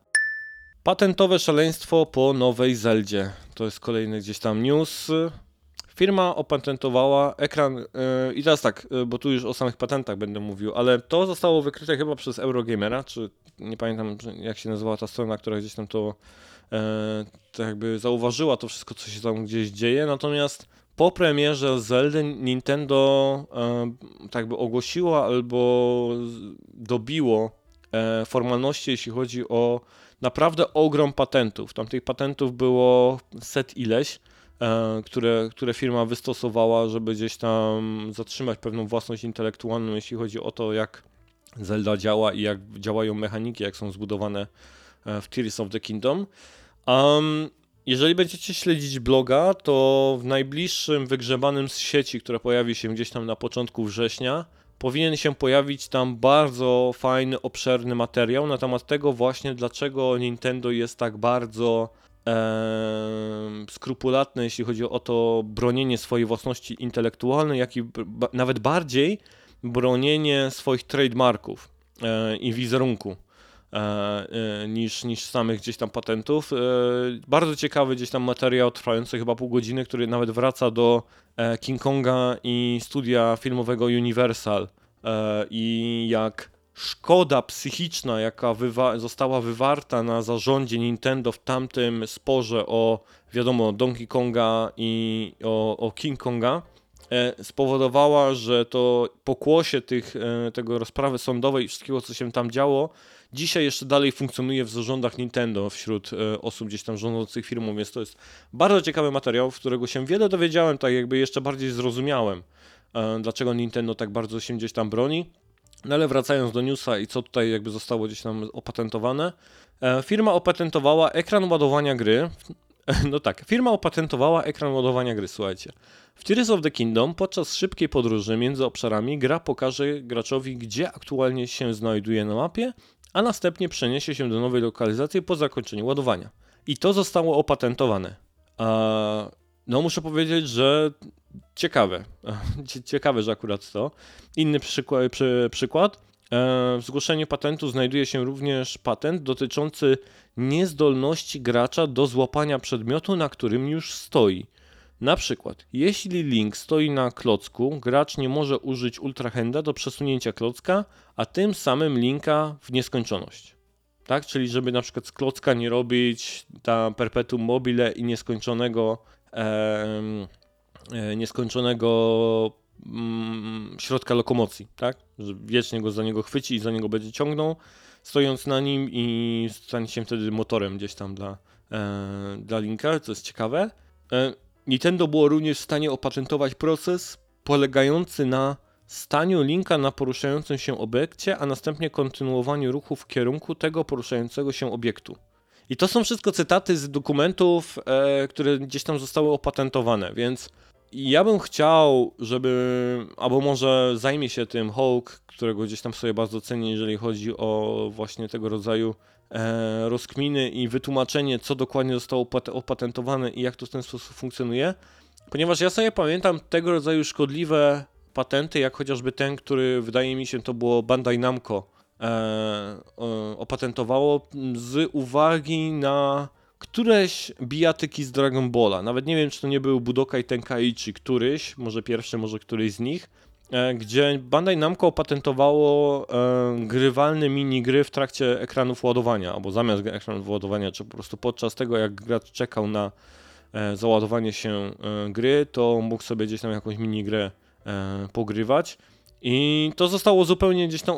Patentowe szaleństwo po nowej Zeldzie. To jest kolejny gdzieś tam news. Firma opatentowała ekran, yy, i teraz tak, yy, bo tu już o samych patentach będę mówił, ale to zostało wykryte chyba przez Eurogamera, czy nie pamiętam jak się nazywała ta strona, która gdzieś tam to, yy, to jakby zauważyła to wszystko, co się tam gdzieś dzieje, natomiast po premierze Zelda Nintendo tak jakby ogłosiło albo dobiło formalności, jeśli chodzi o naprawdę ogrom patentów. Tam tych patentów było set ileś. E, które, które firma wystosowała, żeby gdzieś tam zatrzymać pewną własność intelektualną, jeśli chodzi o to, jak Zelda działa i jak działają mechaniki, jak są zbudowane e, w Tears of the Kingdom. Um, jeżeli będziecie śledzić bloga, to w najbliższym wygrzebanym z sieci, które pojawi się gdzieś tam na początku września, powinien się pojawić tam bardzo fajny, obszerny materiał na temat tego właśnie, dlaczego Nintendo jest tak bardzo skrupulatne, jeśli chodzi o to bronienie swojej własności intelektualnej, jak i nawet bardziej bronienie swoich trademarków e, i wizerunku e, e, niż, niż samych gdzieś tam patentów. Bardzo ciekawy gdzieś tam materiał trwający chyba pół godziny, który nawet wraca do King Konga i studia filmowego Universal i jak szkoda psychiczna, jaka wywa została wywarta na zarządzie Nintendo w tamtym sporze o, wiadomo, Donkey Konga i o, o King Konga, e, spowodowała, że to pokłosie tych, e, tego rozprawy sądowej i wszystkiego, co się tam działo, dzisiaj jeszcze dalej funkcjonuje w zarządach Nintendo wśród e, osób gdzieś tam rządzących firmą, więc to jest bardzo ciekawy materiał, z którego się wiele dowiedziałem, tak jakby jeszcze bardziej zrozumiałem, e, dlaczego Nintendo tak bardzo się gdzieś tam broni. No ale wracając do newsa i co tutaj jakby zostało gdzieś tam opatentowane. E, firma opatentowała ekran ładowania gry. (laughs) No tak, firma opatentowała ekran ładowania gry, słuchajcie. W Tears of the Kingdom podczas szybkiej podróży między obszarami gra pokaże graczowi, gdzie aktualnie się znajduje na mapie, a następnie przeniesie się do nowej lokalizacji po zakończeniu ładowania. I to zostało opatentowane. No muszę powiedzieć, że ciekawe. (laughs) Ciekawe, że akurat to. Inny przykład. Przy, przykład. E, w zgłoszeniu patentu znajduje się również patent dotyczący niezdolności gracza do złapania przedmiotu, na którym już stoi. Na przykład, jeśli link stoi na klocku, gracz nie może użyć ultrahenda do przesunięcia klocka, a tym samym linka w nieskończoność. Tak, czyli żeby na przykład z klocka nie robić tam perpetuum mobile i nieskończonego e, nieskończonego mm, środka lokomocji, tak? Że wiecznie go za niego chwyci i za niego będzie ciągnął, stojąc na nim i stanie się wtedy motorem gdzieś tam dla, e, dla Linka, co jest ciekawe. E, Nintendo było również w stanie opatentować proces polegający na staniu linka na poruszającym się obiekcie, a następnie kontynuowaniu ruchu w kierunku tego poruszającego się obiektu. I to są wszystko cytaty z dokumentów, e, które gdzieś tam zostały opatentowane, więc ja bym chciał, żeby, albo może zajmie się tym Hawk, którego gdzieś tam sobie bardzo cenię, jeżeli chodzi o właśnie tego rodzaju e, rozkminy i wytłumaczenie, co dokładnie zostało opatentowane i jak to w ten sposób funkcjonuje. Ponieważ ja sobie pamiętam tego rodzaju szkodliwe patenty, jak chociażby ten, który wydaje mi się to było Bandai Namco e, opatentowało z uwagi na któreś bijatyki z Dragon Balla. Nawet nie wiem, czy to nie był Budokai Tenkaichi któryś, może pierwszy, może któryś z nich, e, gdzie Bandai Namco opatentowało e, grywalne minigry w trakcie ekranów ładowania, albo zamiast ekranów ładowania, czy po prostu podczas tego, jak gracz czekał na e, załadowanie się gry, to mógł sobie gdzieś tam jakąś minigrę pogrywać. I to zostało zupełnie gdzieś tam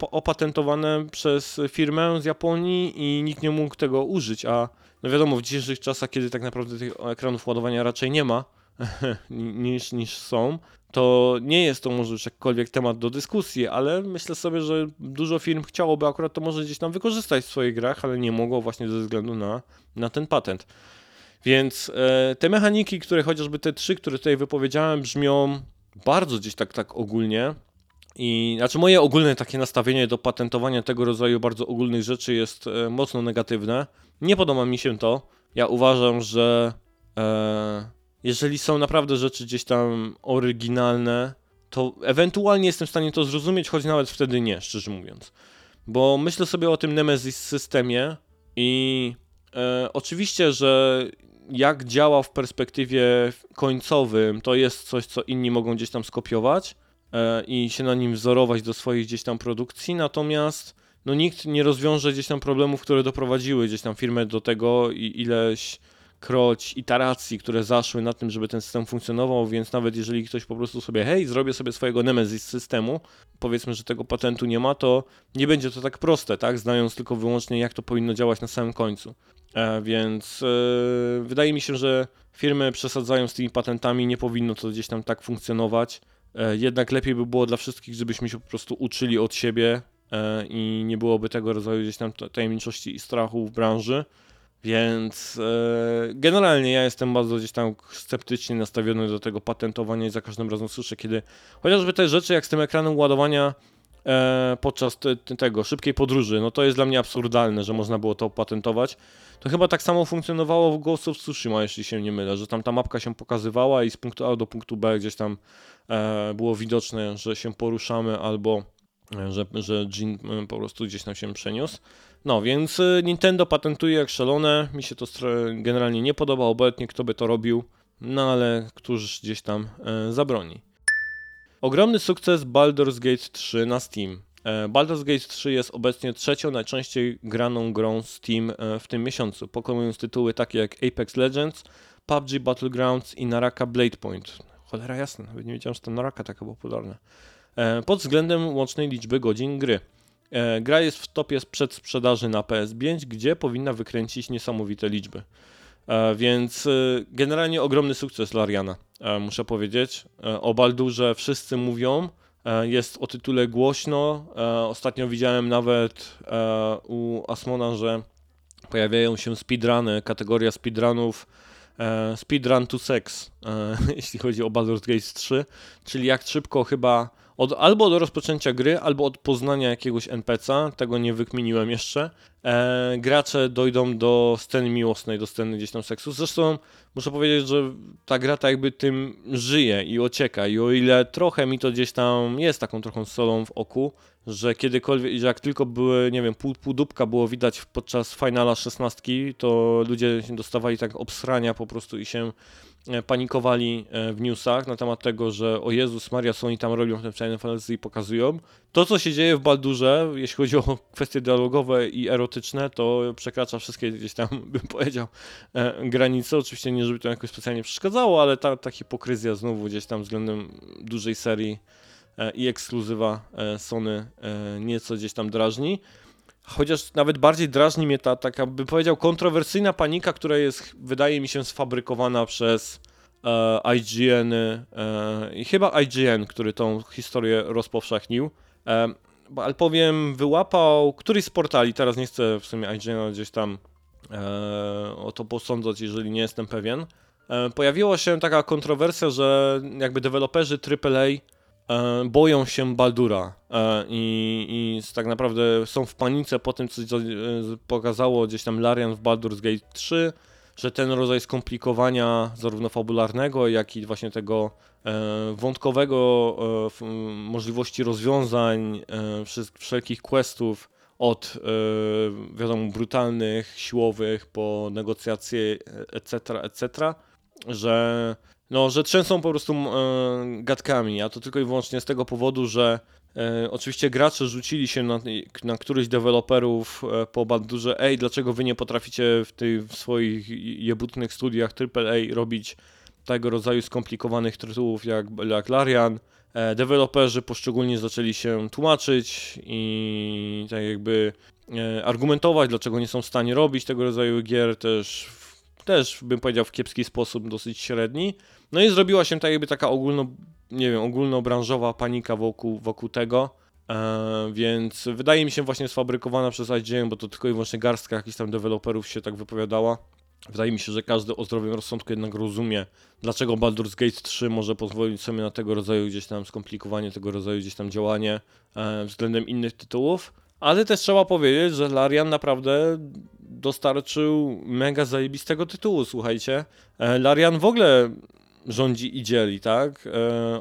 opatentowane przez firmę z Japonii i nikt nie mógł tego użyć, a no wiadomo, w dzisiejszych czasach, kiedy tak naprawdę tych ekranów ładowania raczej nie ma (laughs) niż, niż są, to nie jest to może już jakkolwiek temat do dyskusji, ale myślę sobie, że dużo firm chciałoby akurat to może gdzieś tam wykorzystać w swoich grach, ale nie mogło właśnie ze względu na, na ten patent. Więc e, te mechaniki, które chociażby te trzy, które tutaj wypowiedziałem, brzmią bardzo gdzieś tak, tak ogólnie. I znaczy moje ogólne takie nastawienie do patentowania tego rodzaju bardzo ogólnych rzeczy jest e, mocno negatywne. Nie podoba mi się to. Ja uważam, że e, jeżeli są naprawdę rzeczy gdzieś tam oryginalne, to ewentualnie jestem w stanie to zrozumieć, choć nawet wtedy nie, szczerze mówiąc. Bo myślę sobie o tym Nemesis systemie i e, oczywiście, że jak działa w perspektywie końcowym, to jest coś, co inni mogą gdzieś tam skopiować e, i się na nim wzorować do swoich gdzieś tam produkcji, natomiast no nikt nie rozwiąże gdzieś tam problemów, które doprowadziły gdzieś tam firmę do tego i ileś kroć iteracji, które zaszły na tym, żeby ten system funkcjonował, więc nawet jeżeli ktoś po prostu sobie, hej, zrobię sobie swojego Nemesis systemu, powiedzmy, że tego patentu nie ma, to nie będzie to tak proste, tak, znając tylko wyłącznie jak to powinno działać na samym końcu. E, więc e, wydaje mi się, że firmy przesadzają z tymi patentami, nie powinno to gdzieś tam tak funkcjonować. E, jednak lepiej by było dla wszystkich, żebyśmy się po prostu uczyli od siebie i nie byłoby tego rodzaju gdzieś tam tajemniczości i strachu w branży. Więc generalnie ja jestem bardzo gdzieś tam sceptycznie nastawiony do tego patentowania i za każdym razem słyszę, kiedy chociażby te rzeczy jak z tym ekranem ładowania podczas te, tego szybkiej podróży, no to jest dla mnie absurdalne, że można było to patentować. To chyba tak samo funkcjonowało w Ghost of Tsushima, jeśli się nie mylę, że tam ta mapka się pokazywała i z punktu A do punktu B gdzieś tam e, było widoczne, że się poruszamy albo e, że, że Jin e, po prostu gdzieś tam się przeniósł. No, więc e, Nintendo patentuje jak szalone. Mi się to generalnie nie podoba, obecnie kto by to robił, no ale któż gdzieś tam e, zabroni. Ogromny sukces Baldur's Gate 3 na Steam. E, Baldur's Gate 3 jest obecnie trzecią najczęściej graną grą Steam e, w tym miesiącu, pokonując tytuły takie jak Apex Legends, PUBG Battlegrounds i Naraka Blade Point. Cholera jasna, nawet nie wiedziałem, że to Naraka taka popularna. E, pod względem łącznej liczby godzin gry. Gra jest w topie przedsprzedaży na PS5, gdzie powinna wykręcić niesamowite liczby. Więc generalnie ogromny sukces Lariana, muszę powiedzieć. O Baldurze wszyscy mówią, E, jest o tytule głośno. E, ostatnio widziałem nawet e, u Asmona, że pojawiają się speedruny, kategoria speedrunów speedrun to sex, (laughs) jeśli chodzi o Baldur's Gate 3, czyli jak szybko chyba od, albo od rozpoczęcia gry, albo od poznania jakiegoś NPC'a, tego nie wykminiłem jeszcze, e, gracze dojdą do sceny miłosnej, do sceny gdzieś tam seksu. Zresztą muszę powiedzieć, że ta gra tak jakby tym żyje i ocieka i o ile trochę mi to gdzieś tam jest taką trochę solą w oku, że kiedykolwiek, że jak tylko były, nie wiem, pół, pół dupka było widać podczas finala 16, to ludzie dostawali tak obsrania po prostu i się panikowali e, w newsach na temat tego, że o Jezus Maria, co oni tam robią w tym Final Fantasy i pokazują. To, co się dzieje w Baldurze, jeśli chodzi o (laughs) kwestie dialogowe i erotyczne, to przekracza wszystkie gdzieś tam, (laughs) bym powiedział, e, granice. Oczywiście nie, żeby to jakoś specjalnie przeszkadzało, ale ta, ta hipokryzja znowu gdzieś tam względem dużej serii i ekskluzywa Sony nieco gdzieś tam drażni. Chociaż nawet bardziej drażni mnie ta taka, bym powiedział, kontrowersyjna panika, która jest, wydaje mi się, sfabrykowana przez e, IGN e, i chyba IGN, który tą historię rozpowszechnił. E, albowiem wyłapał któryś z portali, teraz nie chcę w sumie IGN gdzieś tam e, o to posądzać, jeżeli nie jestem pewien. E, pojawiła się taka kontrowersja, że jakby deweloperzy AAA boją się Baldura e, i, i tak naprawdę są w panice po tym, co e, pokazało gdzieś tam Larian w Baldur's Gate 3, że ten rodzaj skomplikowania zarówno fabularnego, jak i właśnie tego wątkowego możliwości rozwiązań, wszelkich questów od wiadomo brutalnych, siłowych po negocjacje etc., etc., że no, że trzęsą po prostu e, gadkami, a to tylko i wyłącznie z tego powodu, że e, oczywiście gracze rzucili się na, na któryś deweloperów e, po Baldurze, ej, dlaczego wy nie potraficie w, tej, w swoich jebutnych studiach AAA robić tego rodzaju skomplikowanych tytułów jak, jak Larian. E, deweloperzy poszczególnie zaczęli się tłumaczyć i tak jakby e, argumentować, dlaczego nie są w stanie robić tego rodzaju gier, też, też bym powiedział w kiepski sposób, dosyć średni. No i zrobiła się tak jakby taka ogólno, nie wiem, ogólnobranżowa panika wokół, wokół tego. E, więc wydaje mi się właśnie sfabrykowana przez IGN, bo to tylko i wyłącznie garstka jakichś tam deweloperów się tak wypowiadała. Wydaje mi się, że każdy o zdrowym rozsądku jednak rozumie, dlaczego Baldur's Gate 3 może pozwolić sobie na tego rodzaju gdzieś tam skomplikowanie, tego rodzaju gdzieś tam działanie e, względem innych tytułów. Ale też trzeba powiedzieć, że Larian naprawdę dostarczył mega zajebistego tytułu, słuchajcie. E, Larian w ogóle rządzi i dzieli, tak? E,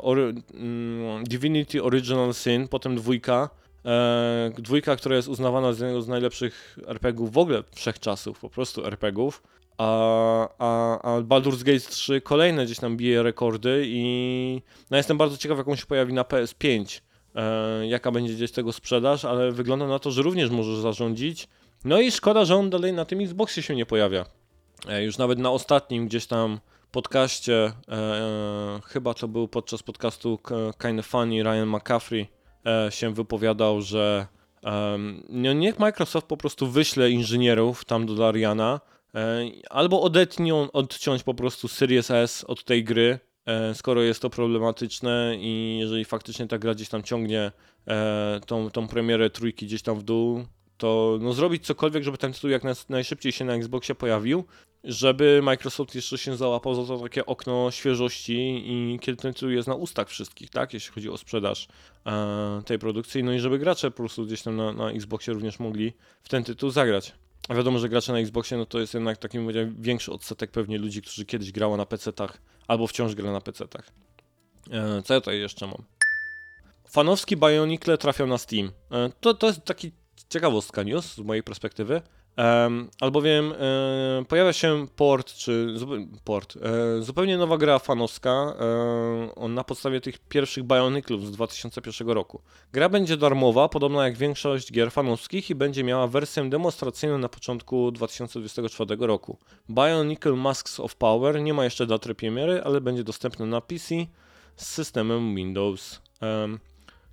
mm, Divinity Original Sin, potem dwójka. E, dwójka, która jest uznawana za jednego z najlepszych RPGów w ogóle wszechczasów, po prostu RPGów. A, a, a Baldur's Gate 3 kolejne gdzieś tam bije rekordy i no jestem bardzo ciekaw, jaką się pojawi na PS5, e, jaka będzie gdzieś tego sprzedaż, ale wygląda na to, że również możesz zarządzić. No i szkoda, że on dalej na tym Xboxie się nie pojawia. E, już nawet na ostatnim gdzieś tam podcaście, e, chyba to był podczas podcastu Kind of Funny, Ryan McCaffrey e, się wypowiadał, że no niech Microsoft po prostu wyśle inżynierów tam do Lariana, e, albo odetnią, odciąć po prostu Series S od tej gry, e, skoro jest to problematyczne i jeżeli faktycznie ta gra gdzieś tam ciągnie e, tą, tą premierę trójki gdzieś tam w dół, to no, zrobić cokolwiek, żeby ten tytuł jak najszybciej się na Xboxie pojawił, żeby Microsoft jeszcze się załapał za to takie okno świeżości i kiedy ten tytuł jest na ustach wszystkich, tak, jeśli chodzi o sprzedaż e, tej produkcji, no i żeby gracze po prostu gdzieś tam na, na Xboxie również mogli w ten tytuł zagrać. A wiadomo, że gracze na Xboxie, no to jest jednak taki większy odsetek pewnie ludzi, którzy kiedyś grało na PC-tach albo wciąż gra na PC-tach. E, co ja tutaj jeszcze mam? Fanowski Bionicle trafiał na Steam. E, to, to jest taki ciekawostka news z mojej perspektywy. Um, albowiem um, pojawia się port, czy port, um, zupełnie nowa gra fanowska on na podstawie tych pierwszych Bioniclów z 2001 roku. Gra będzie darmowa, podobna jak większość gier fanowskich i będzie miała wersję demonstracyjną na początku 2024 roku. Bionicle Masks of Power nie ma jeszcze daty premiery, ale będzie dostępny na PC z systemem Windows.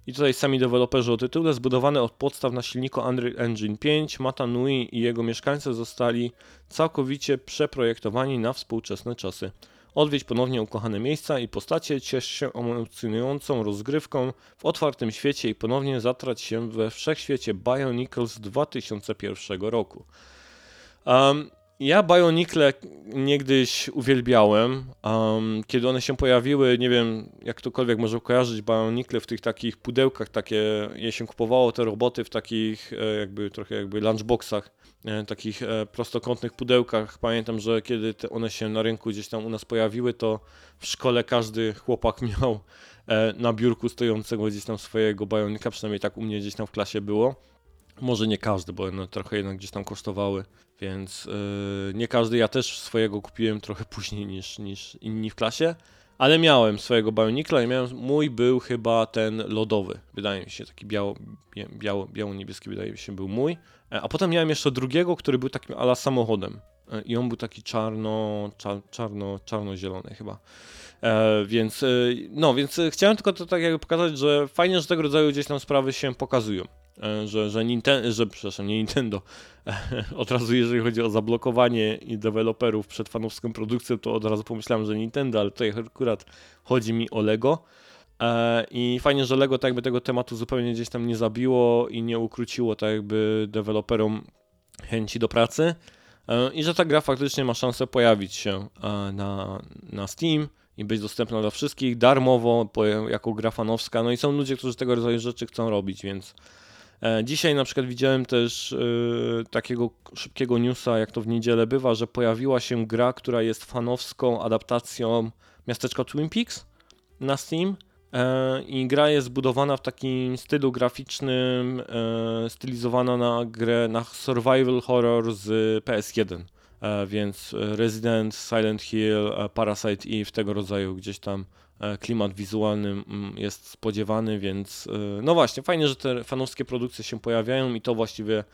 I tutaj sami deweloperzy o tytule zbudowane od podstaw na silniku Unreal Engine 5, Mata Nui i jego mieszkańcy zostali całkowicie przeprojektowani na współczesne czasy. Odwiedź ponownie ukochane miejsca i postacie, ciesz się emocjonującą rozgrywką w otwartym świecie i ponownie zatrać się we wszechświecie Bionicles 2001 roku. Um, ja Bionicle niegdyś uwielbiałem. Um, kiedy one się pojawiły, nie wiem jak ktokolwiek może kojarzyć Bionicle w tych takich pudełkach, takie, je się kupowało te roboty w takich e, jakby trochę jakby lunchboxach, e, takich e, prostokątnych pudełkach. Pamiętam, że kiedy one się na rynku gdzieś tam u nas pojawiły, to w szkole każdy chłopak (laughs) miał na biurku stojącego gdzieś tam swojego Bionika, przynajmniej tak u mnie gdzieś tam w klasie było. Może nie każdy, bo one trochę jednak gdzieś tam kosztowały, więc yy, nie każdy. Ja też swojego kupiłem trochę później niż, niż inni w klasie, ale miałem swojego Bionicla i miałem, mój był chyba ten lodowy, wydaje mi się, taki biało, biało, biało-niebieski wydaje mi się był mój, e, a potem miałem jeszcze drugiego, który był takim ala samochodem e, i on był taki czarno, czar, czarno, czarno-zielony chyba. E, więc, e, no, więc chciałem tylko to tak jakby pokazać, że fajnie, że tego rodzaju gdzieś tam sprawy się pokazują. E, że, że Nintendo, że, przepraszam, nie Nintendo, od razu jeżeli chodzi o zablokowanie deweloperów przed fanowską produkcją, to od razu pomyślałem, że Nintendo, ale tutaj akurat chodzi mi o Lego. E, I fajnie, że Lego tak jakby tego tematu zupełnie gdzieś tam nie zabiło i nie ukróciło tak jakby deweloperom chęci do pracy. E, I że ta gra faktycznie ma szansę pojawić się na, na Steam i być dostępna dla wszystkich darmowo jako gra fanowska. No i są ludzie, którzy tego rodzaju rzeczy chcą robić, więc E, dzisiaj na przykład widziałem też y, takiego szybkiego newsa, jak to w niedzielę bywa, że pojawiła się gra, która jest fanowską adaptacją miasteczka Twin Peaks na Steam. E, I gra jest zbudowana w takim stylu graficznym, e, stylizowana na grę, na survival horror z PS1. Więc Resident, Silent Hill, Parasite Eve, tego rodzaju gdzieś tam E, klimat wizualny mm, jest spodziewany, więc e, no właśnie, fajnie, że te fanowskie produkcje się pojawiają i to właściwie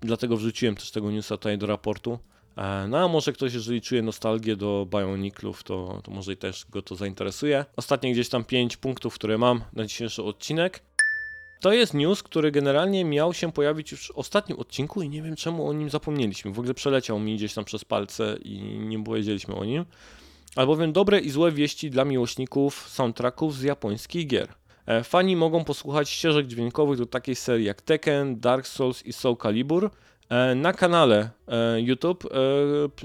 dlatego wrzuciłem też tego newsa tutaj do raportu. E, no a może ktoś, jeżeli czuje nostalgię do Bioniclów, to, to może też go to zainteresuje. Ostatnie gdzieś tam 5 punktów, które mam na dzisiejszy odcinek. To jest news, który generalnie miał się pojawić już w ostatnim odcinku i nie wiem czemu o nim zapomnieliśmy. W ogóle przeleciał mi gdzieś tam przez palce i nie powiedzieliśmy o nim albowiem dobre i złe wieści dla miłośników soundtracków z japońskich gier. E, fani mogą posłuchać ścieżek dźwiękowych do takiej serii jak Tekken, Dark Souls i Soul Calibur, e, na kanale e, YouTube,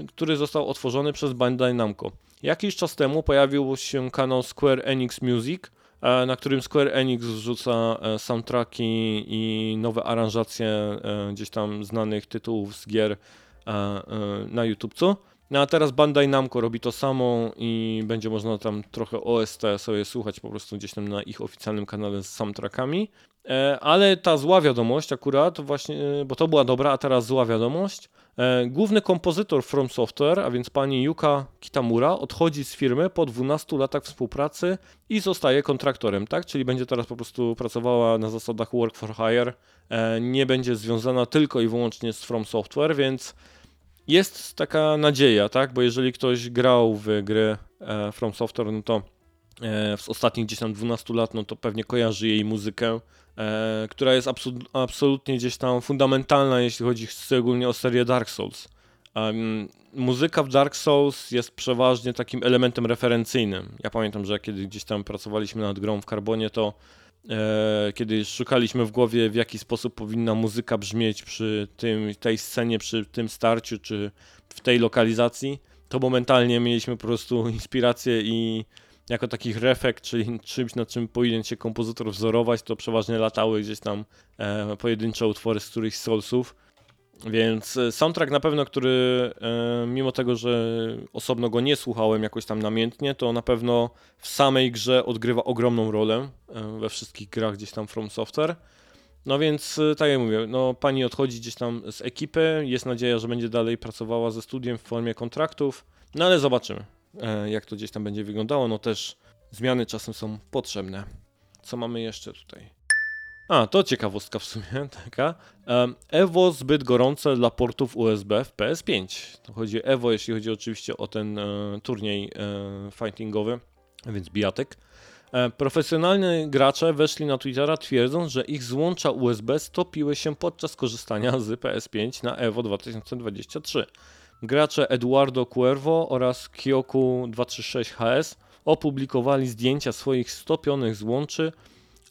który został otworzony przez Bandai Namco. Jakiś czas temu pojawił się kanał Square Enix Music, na którym Square Enix wrzuca soundtracki i nowe aranżacje gdzieś tam znanych tytułów z gier na YouTubecu. No a teraz Bandai Namco robi to samo i będzie można tam trochę OST sobie słuchać po prostu gdzieś tam na ich oficjalnym kanale z soundtrackami. E, Ale ta zła wiadomość akurat właśnie, e, bo to była dobra, a teraz zła wiadomość. E, Główny kompozytor From Software, a więc pani Yuka Kitamura, odchodzi z firmy po 12 latach współpracy i zostaje kontraktorem, tak? Czyli będzie teraz po prostu pracowała na zasadach work for hire, nie będzie związana tylko i wyłącznie z From Software, więc jest taka nadzieja, tak? Bo jeżeli ktoś grał w gry e, From Software, no to e, z ostatnich gdzieś tam 12 lat, no to pewnie kojarzy jej muzykę, e, która jest absol- absolutnie gdzieś tam fundamentalna, jeśli chodzi szczególnie o serię Dark Souls. Em, muzyka w Dark Souls jest przeważnie takim elementem referencyjnym. Ja pamiętam, że kiedy gdzieś tam pracowaliśmy nad grą w Carbonie, to e, kiedy szukaliśmy w głowie, w jaki sposób powinna muzyka brzmieć przy tym, tej scenie, przy tym starciu, czy w tej lokalizacji, to momentalnie mieliśmy po prostu inspirację i jako takich refekt, czyli czymś, na czym powinien się kompozytor wzorować, to przeważnie latały gdzieś tam e, pojedyncze utwory z którychś Soulsów. Więc e, soundtrack na pewno, który e, mimo tego, że osobno go nie słuchałem jakoś tam namiętnie, to na pewno w samej grze odgrywa ogromną rolę e, we wszystkich grach gdzieś tam From Software. No więc tak jak mówię, no pani odchodzi gdzieś tam z ekipy, jest nadzieja, że będzie dalej pracowała ze studiem w formie kontraktów, no ale zobaczymy jak to gdzieś tam będzie wyglądało, no też zmiany czasem są potrzebne. Co mamy jeszcze tutaj? A, to ciekawostka w sumie (laughs) taka. Evo zbyt gorące dla portów USB w PS5. To chodzi o Evo, jeśli chodzi oczywiście o ten e, turniej e, fightingowy, więc bijatek. E, profesjonalni gracze weszli na Twittera twierdząc, że ich złącza USB stopiły się podczas korzystania z PS5 na Evo 2023. Gracze Eduardo Cuervo oraz Kyoku236HS opublikowali zdjęcia swoich stopionych złączy,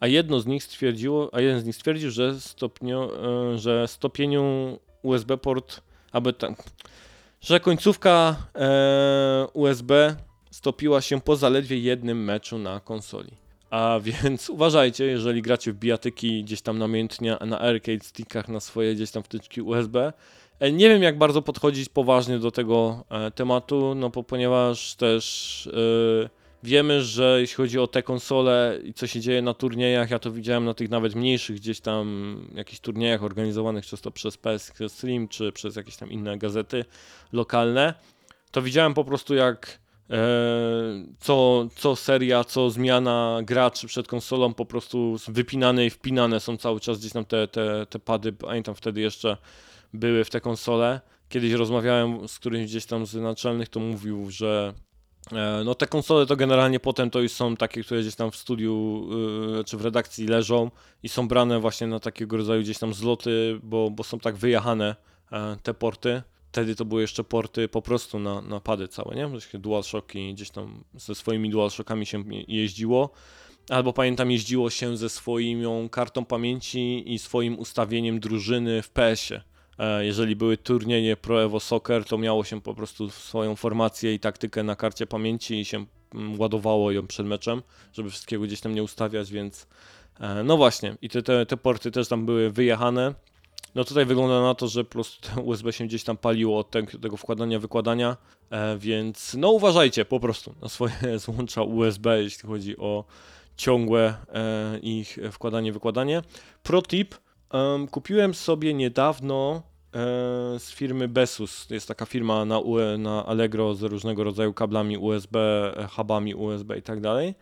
a jedno z nich stwierdziło, a jeden z nich stwierdził, że, stopnio, e, że stopieniu USB port, aby tam, że końcówka e, USB stopiła się po zaledwie jednym meczu na konsoli. A (laughs) więc uważajcie, jeżeli gracie w bijatyki gdzieś tam namiętnie na arcade stickach na swoje gdzieś tam wtyczki USB. E, Nie wiem jak bardzo podchodzić poważnie do tego tematu, no bo ponieważ też e, wiemy, że jeśli chodzi o te konsole i co się dzieje na turniejach, ja to widziałem na tych nawet mniejszych gdzieś tam jakichś turniejach organizowanych często przez PS Stream czy przez jakieś tam inne gazety lokalne, to widziałem po prostu jak e, co, co seria, co zmiana graczy przed konsolą po prostu wypinane i wpinane są cały czas gdzieś tam te, te, te pady, pamiętam wtedy jeszcze były w te konsole. Kiedyś rozmawiałem z którymś gdzieś tam z naczelnych, to mówił, że no te konsole to generalnie potem to już są takie, które gdzieś tam w studiu y, czy w redakcji leżą i są brane właśnie na takiego rodzaju gdzieś tam zloty, bo, bo są tak wyjechane e, te porty. Wtedy to były jeszcze porty po prostu na, na pady całe, nie? DualShocki gdzieś tam ze swoimi DualShockami się je- jeździło. Albo pamiętam jeździło się ze swoją kartą pamięci i swoim ustawieniem drużyny w PS-ie. E, Jeżeli były turnieje Pro Evo Soccer, to miało się po prostu swoją formację i taktykę na karcie pamięci i się mm, ładowało ją przed meczem, żeby wszystkiego gdzieś tam nie ustawiać, więc e, no właśnie. I te, te, te porty też tam były wyjechane. No tutaj wygląda na to, że te USB się gdzieś tam paliło od te, tego wkładania, wykładania, e, więc no uważajcie po prostu na swoje (laughs) złącza USB, jeśli chodzi o ciągłe ich wkładanie, wykładanie. Pro tip, em, kupiłem sobie niedawno e, z firmy Besus, jest taka firma na, UE, na Allegro z różnego rodzaju kablami USB, e, hubami USB i tak dalej.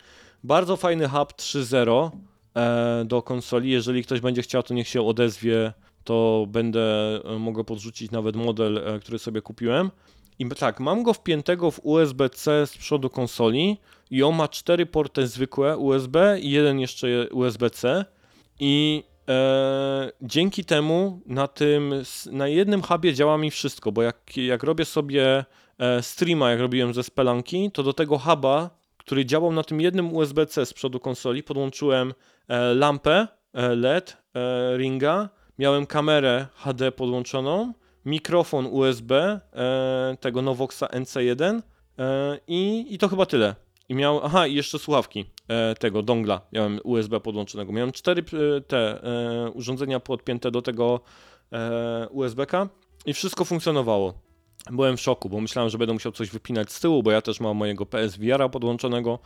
Bardzo fajny hub 3.0 e, do konsoli, jeżeli ktoś będzie chciał, to niech się odezwie to będę e, mogę podrzucić nawet model, e, który sobie kupiłem. I tak, mam go wpiętego w USB-C z przodu konsoli i on ma cztery porty zwykłe USB i jeden jeszcze USB-C i e, dzięki temu na tym, na jednym hubie działa mi wszystko, bo jak, jak robię sobie e, streama, jak robiłem ze Spelanki, to do tego huba, który działał na tym jednym USB-C z przodu konsoli, podłączyłem e, lampę e, LED Ringa, miałem kamerę HD podłączoną, mikrofon USB tego Novoxa NC1 e, i, i to chyba tyle. I miał, aha, i jeszcze słuchawki e, tego dongla miałem USB podłączonego. Miałem cztery e, te e, urządzenia podpięte do tego e, USB-ka i wszystko funkcjonowało. Byłem w szoku, bo myślałem, że będę musiał coś wypinać z tyłu, bo ja też mam mojego PSVR-a podłączonego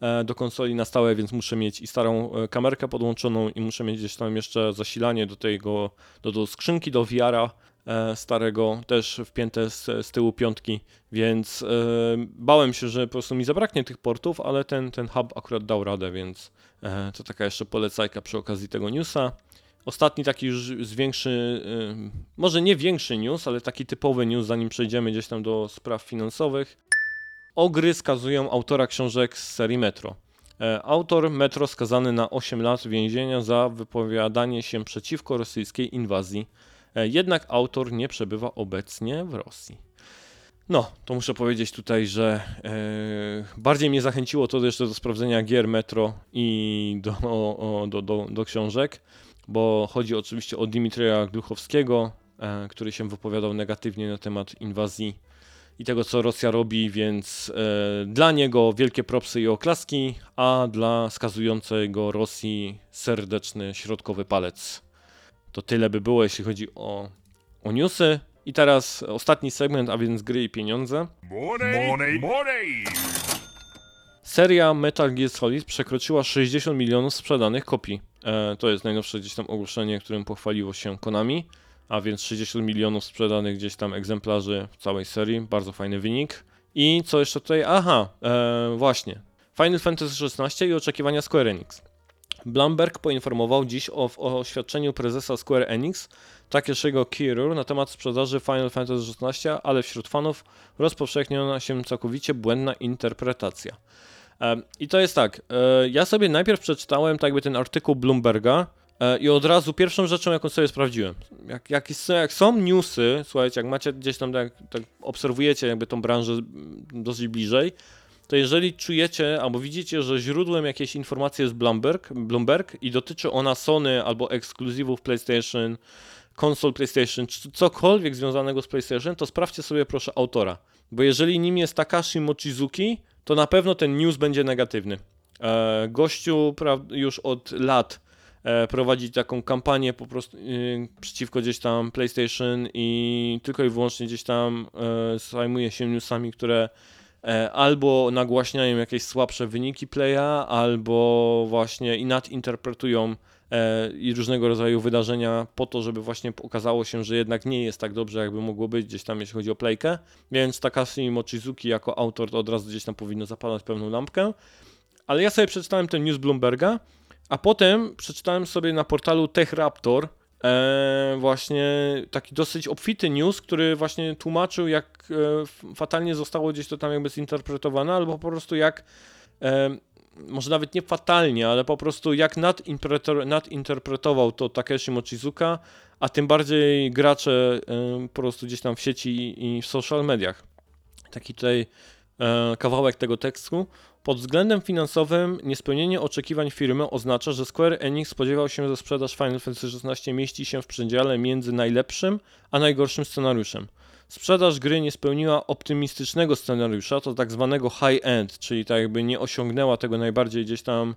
e, do konsoli na stałe, więc muszę mieć i starą e, kamerkę podłączoną i muszę mieć gdzieś tam jeszcze zasilanie do tego, do, do skrzynki do VR-a starego, też wpięte z, z tyłu piątki, więc bałem się, że po prostu mi zabraknie tych portów, ale ten, ten hub akurat dał radę, więc to taka jeszcze polecajka przy okazji tego newsa. Ostatni taki już z większy, może nie większy news, ale taki typowy news, zanim przejdziemy gdzieś tam do spraw finansowych. Ogry skazują autora książek z serii Metro. E, autor Metro skazany na 8 lat więzienia za wypowiadanie się przeciwko rosyjskiej inwazji. E, jednak autor nie przebywa obecnie w Rosji. No, to muszę powiedzieć tutaj, że e, bardziej mnie zachęciło to jeszcze do sprawdzenia gier Metro i do, o, do, do, do książek bo chodzi oczywiście o Dimitrija Gluchowskiego, e, który się wypowiadał negatywnie na temat inwazji i tego, co Rosja robi, więc dla niego wielkie propsy i oklaski, a dla skazującego Rosji serdeczny środkowy palec. To tyle by było, jeśli chodzi o, o newsy. I teraz ostatni segment, a więc gry i pieniądze. Money, money, money. Seria Metal Gear Solid przekroczyła 60 milionów sprzedanych kopii. E, to jest najnowsze gdzieś tam ogłoszenie, którym pochwaliło się Konami, a więc 60 milionów sprzedanych gdzieś tam egzemplarzy w całej serii, bardzo fajny wynik. I co jeszcze tutaj? Aha, e, właśnie. Final Fantasy XVI i oczekiwania Square Enix. Blumberg poinformował dziś o, o oświadczeniu prezesa Square Enix Takeshiego Kirur na temat sprzedaży Final Fantasy XVI, ale wśród fanów rozpowszechniona się całkowicie błędna interpretacja. I to jest tak, e, ja sobie najpierw przeczytałem tak jakby ten artykuł Bloomberga e, i od razu pierwszą rzeczą, jaką sobie sprawdziłem, jak, jak, jak są newsy, słuchajcie, jak macie gdzieś tam, tak, tak obserwujecie jakby tą branżę dosyć bliżej, to jeżeli czujecie albo widzicie, że źródłem jakiejś informacji jest Bloomberg, Bloomberg i dotyczy ona Sony albo ekskluzywów PlayStation, konsol PlayStation, czy cokolwiek związanego z PlayStation, to sprawdźcie sobie proszę autora. Bo jeżeli nim jest Takashi Mochizuki, to na pewno ten news będzie negatywny. E, gościu już od lat e, prowadzi taką kampanię po prostu y, przeciwko gdzieś tam PlayStation i tylko i wyłącznie gdzieś tam e, zajmuje się newsami, które albo nagłaśniają jakieś słabsze wyniki playa, albo właśnie i nadinterpretują E, i różnego rodzaju wydarzenia po to, żeby właśnie okazało się, że jednak nie jest tak dobrze, jakby mogło być gdzieś tam, jeśli chodzi o playkę. Więc Takashi Mochizuki jako autor to od razu gdzieś tam powinno zapalać pewną lampkę. Ale ja sobie przeczytałem ten news Bloomberga, a potem przeczytałem sobie na portalu TechRaptor e, właśnie taki dosyć obfity news, który właśnie tłumaczył, jak e, fatalnie zostało gdzieś to tam jakby zinterpretowane, albo po prostu jak e, może nawet nie fatalnie, ale po prostu jak nadinterpretował to Takeshi Mochizuka, a tym bardziej gracze po prostu gdzieś tam w sieci i w social mediach. Taki tutaj e, kawałek tego tekstu. Pod względem finansowym niespełnienie oczekiwań firmy oznacza, że Square Enix spodziewał się, że sprzedaż Final Fantasy XVI mieści się w przedziale między najlepszym a najgorszym scenariuszem. Sprzedaż gry nie spełniła optymistycznego scenariusza, to tak zwanego high-end, czyli tak jakby nie osiągnęła tego najbardziej gdzieś tam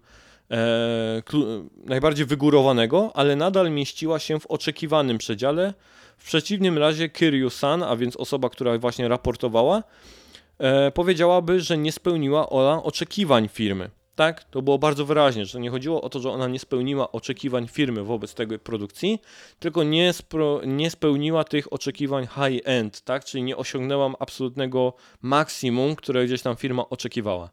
e, najbardziej wygórowanego, ale nadal mieściła się w oczekiwanym przedziale. W przeciwnym razie Kiryu-san, a więc osoba, która właśnie raportowała, e, powiedziałaby, że nie spełniła ona oczekiwań firmy. Tak, to było bardzo wyraźnie, że nie chodziło o to, że ona nie spełniła oczekiwań firmy wobec tego produkcji, tylko nie, spro, nie spełniła tych oczekiwań high-end, tak, czyli nie osiągnęła absolutnego maksimum, które gdzieś tam firma oczekiwała.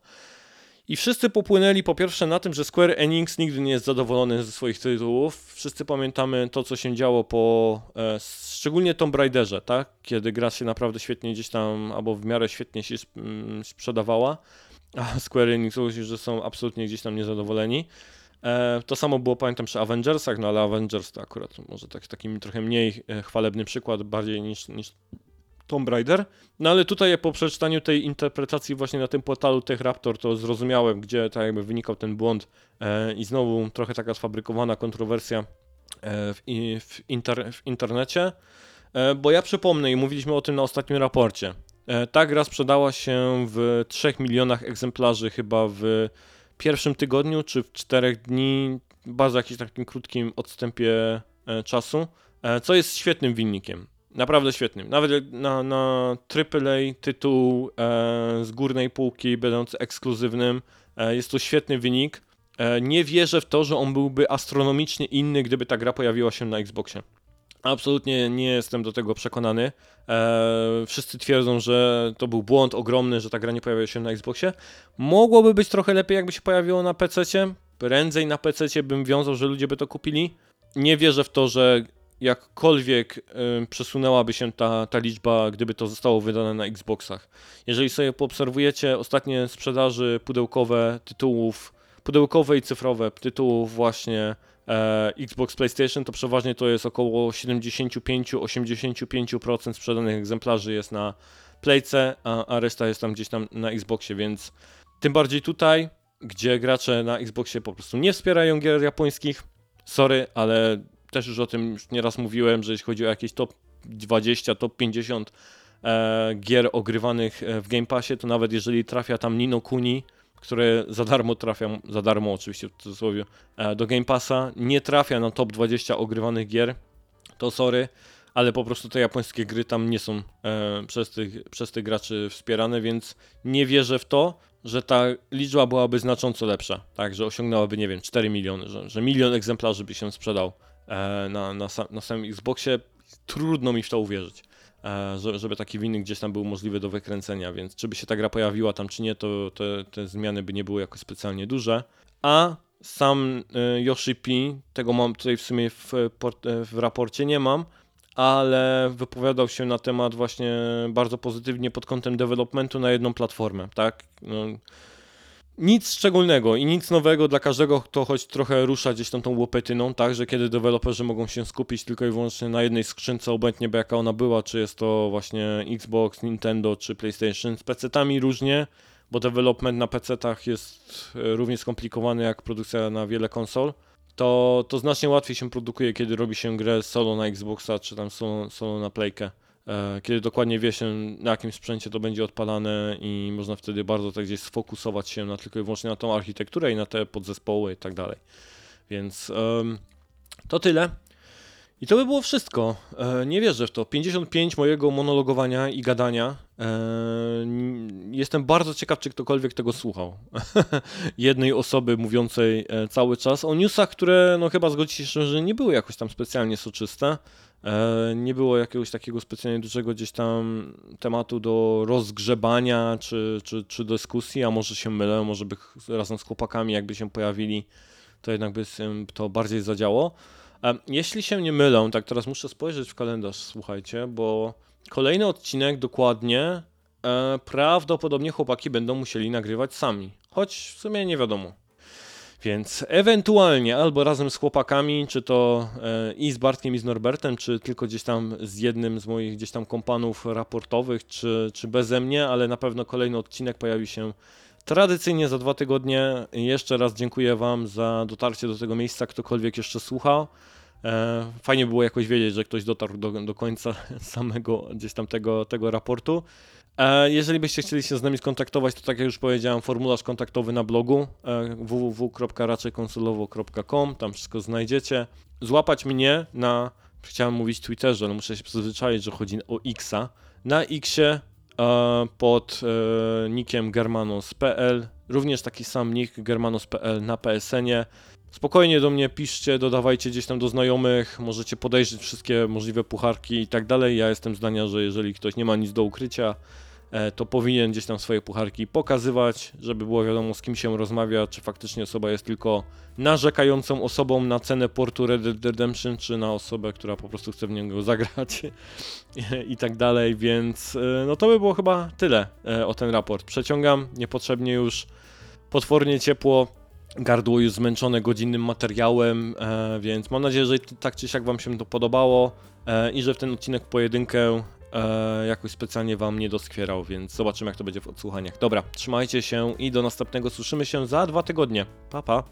I wszyscy popłynęli po pierwsze na tym, że Square Enix nigdy nie jest zadowolony ze swoich tytułów. Wszyscy pamiętamy to, co się działo po e, szczególnie Tomb Raiderze, tak? Kiedy gra się naprawdę świetnie gdzieś tam, albo w miarę świetnie się mm, sprzedawała a Square Enix mówi, że są absolutnie gdzieś tam niezadowoleni. E, to samo było, pamiętam, przy Avengersach, no ale Avengers to akurat może tak, taki trochę mniej e, chwalebny przykład, bardziej niż, niż Tomb Raider. No ale tutaj po przeczytaniu tej interpretacji właśnie na tym portalu TechRaptor to zrozumiałem, gdzie tak jakby wynikał ten błąd e, i znowu trochę taka sfabrykowana kontrowersja w, w, inter, w internecie. Bo ja przypomnę i mówiliśmy o tym na ostatnim raporcie. Ta gra sprzedała się w 3 milionach egzemplarzy chyba w pierwszym tygodniu czy w czterech dni, bardzo jakimś takim krótkim odstępie czasu, co jest świetnym wynikiem. Naprawdę świetnym. Nawet na, na AAA tytuł e, z górnej półki, będąc ekskluzywnym, e, jest to świetny wynik. E, nie wierzę w to, że on byłby astronomicznie inny, gdyby ta gra pojawiła się na Xboxie. Absolutnie nie jestem do tego przekonany. Wszyscy twierdzą, że to był błąd ogromny, że ta gra nie pojawiła się na Xboxie. Mogłoby być trochę lepiej, jakby się pojawiło na PC. Prędzej na PC bym wiązał, że ludzie by to kupili. Nie wierzę w to, że jakkolwiek y, przesunęłaby się ta, ta liczba, gdyby to zostało wydane na Xboxach. Jeżeli sobie poobserwujecie ostatnie sprzedaży pudełkowe tytułów, pudełkowe i cyfrowe tytułów właśnie e, Xbox PlayStation, to przeważnie to jest około 75-85% sprzedanych egzemplarzy jest na Playce, a, a reszta jest tam gdzieś tam na Xboxie, więc tym bardziej tutaj, gdzie gracze na Xboxie po prostu nie wspierają gier japońskich, sorry, ale też już o tym już nieraz mówiłem, że jeśli chodzi o jakieś top 20, top 50 e, gier ogrywanych e, w Game Passie, to nawet jeżeli trafia tam Nino Kuni, które za darmo trafią, za darmo oczywiście w cudzysłowie, e, do Game Passa, nie trafia na top 20 ogrywanych gier, to sorry, ale po prostu te japońskie gry tam nie są e, przez, tych, przez tych graczy wspierane, więc nie wierzę w to, że ta liczba byłaby znacząco lepsza, tak, że osiągnęłaby, nie wiem, 4 miliony, że, że milion egzemplarzy by się sprzedał E, na, na, na samym Xboxie, trudno mi w to uwierzyć. E, żeby taki winny gdzieś tam był możliwy do wykręcenia, więc czy by się ta gra pojawiła tam czy nie, to te, te zmiany by nie były jakoś specjalnie duże. A sam e, Yoshi P, tego mam tutaj w sumie w, w raporcie nie mam, ale wypowiadał się na temat właśnie bardzo pozytywnie pod kątem developmentu na jedną platformę, tak? No, nic szczególnego i nic nowego dla każdego, kto choć trochę rusza gdzieś tam tą łopytyną, tak, że kiedy deweloperzy mogą się skupić tylko i wyłącznie na jednej skrzynce, obojętnie jaka ona była, czy jest to właśnie Xbox, Nintendo, czy PlayStation, z PC-tami różnie, bo development na PC-tach jest e, równie skomplikowany jak produkcja na wiele konsol, to, to znacznie łatwiej się produkuje, kiedy robi się grę solo na Xboxa, czy tam solo, solo na Playkę. E, kiedy dokładnie wie się na jakim sprzęcie to będzie odpalane i można wtedy bardzo tak gdzieś sfokusować się na tylko i wyłącznie na tą architekturę i na te podzespoły i tak dalej. Więc to tyle. I to by było wszystko. E, nie wierzę w to. 55 mojego monologowania i gadania. E, jestem bardzo ciekaw, czy ktokolwiek tego słuchał. (laughs) Jednej osoby mówiącej cały czas o newsach, które no chyba zgodzicie się, że nie były jakoś tam specjalnie soczyste. E, nie było jakiegoś takiego specjalnie dużego gdzieś tam tematu do rozgrzebania czy, czy, czy dyskusji, a może się mylę, może by razem z chłopakami jakby się pojawili, to jednak by to bardziej zadziało. E, jeśli się nie mylę, tak teraz muszę spojrzeć w kalendarz, słuchajcie, bo kolejny odcinek dokładnie e, prawdopodobnie chłopaki będą musieli nagrywać sami, choć w sumie nie wiadomo. Więc ewentualnie albo razem z chłopakami, czy to e, i z Bartkiem i z Norbertem, czy tylko gdzieś tam z jednym z moich gdzieś tam kompanów raportowych, czy, czy beze mnie, ale na pewno kolejny odcinek pojawi się tradycyjnie za dwa tygodnie. Jeszcze raz dziękuję Wam za dotarcie do tego miejsca, ktokolwiek jeszcze słuchał. E, fajnie było jakoś wiedzieć, że ktoś dotarł do, do końca (laughs) samego gdzieś tam tego, tego raportu. E, jeżeli byście chcieli się z nami skontaktować, to tak jak już powiedziałem, formularz kontaktowy na blogu e, www.raczejkonsolowo.com, tam wszystko znajdziecie. Złapać mnie na, chciałem mówić Twitterze, ale muszę się przyzwyczaić, że chodzi o Xa. Na Xie e, pod nickiem germanos.pl, również taki sam nick germanos.pl na PSN-ie. Spokojnie do mnie piszcie, dodawajcie gdzieś tam do znajomych, możecie podejrzeć wszystkie możliwe pucharki i tak dalej. Ja jestem zdania, że jeżeli ktoś nie ma nic do ukrycia, to powinien gdzieś tam swoje pucharki pokazywać, żeby było wiadomo z kim się rozmawia, czy faktycznie osoba jest tylko narzekającą osobą na cenę portu Red Dead Redemption, czy na osobę, która po prostu chce w niego (laughs) zagrać i tak dalej, więc e, no to by było chyba tyle e, o ten raport. Przeciągam niepotrzebnie już potwornie ciepło, gardło już zmęczone godzinnym materiałem, więc mam nadzieję, że tak czy siak Wam się to podobało i że w ten odcinek pojedynkę e, jakoś specjalnie wam nie doskwierał, więc zobaczymy jak to będzie w odsłuchaniach. Dobra, trzymajcie się i do następnego słyszymy się za dwa tygodnie. Pa, pa.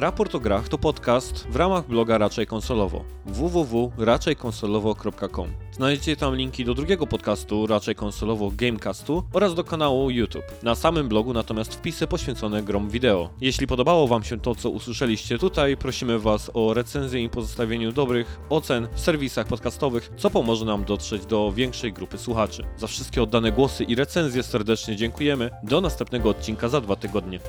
Raport o grach to podcast w ramach bloga Raczej Konsolowo www.raczejkonsolowo.com. Znajdziecie tam linki do drugiego podcastu Raczej Konsolowo Gamecastu oraz do kanału YouTube. Na samym blogu natomiast wpisy poświęcone grom wideo. Jeśli podobało Wam się to, co usłyszeliście tutaj, prosimy Was o recenzję i pozostawieniu dobrych ocen w serwisach podcastowych, co pomoże nam dotrzeć do większej grupy słuchaczy. Za wszystkie oddane głosy i recenzje serdecznie dziękujemy. Do następnego odcinka za dwa tygodnie.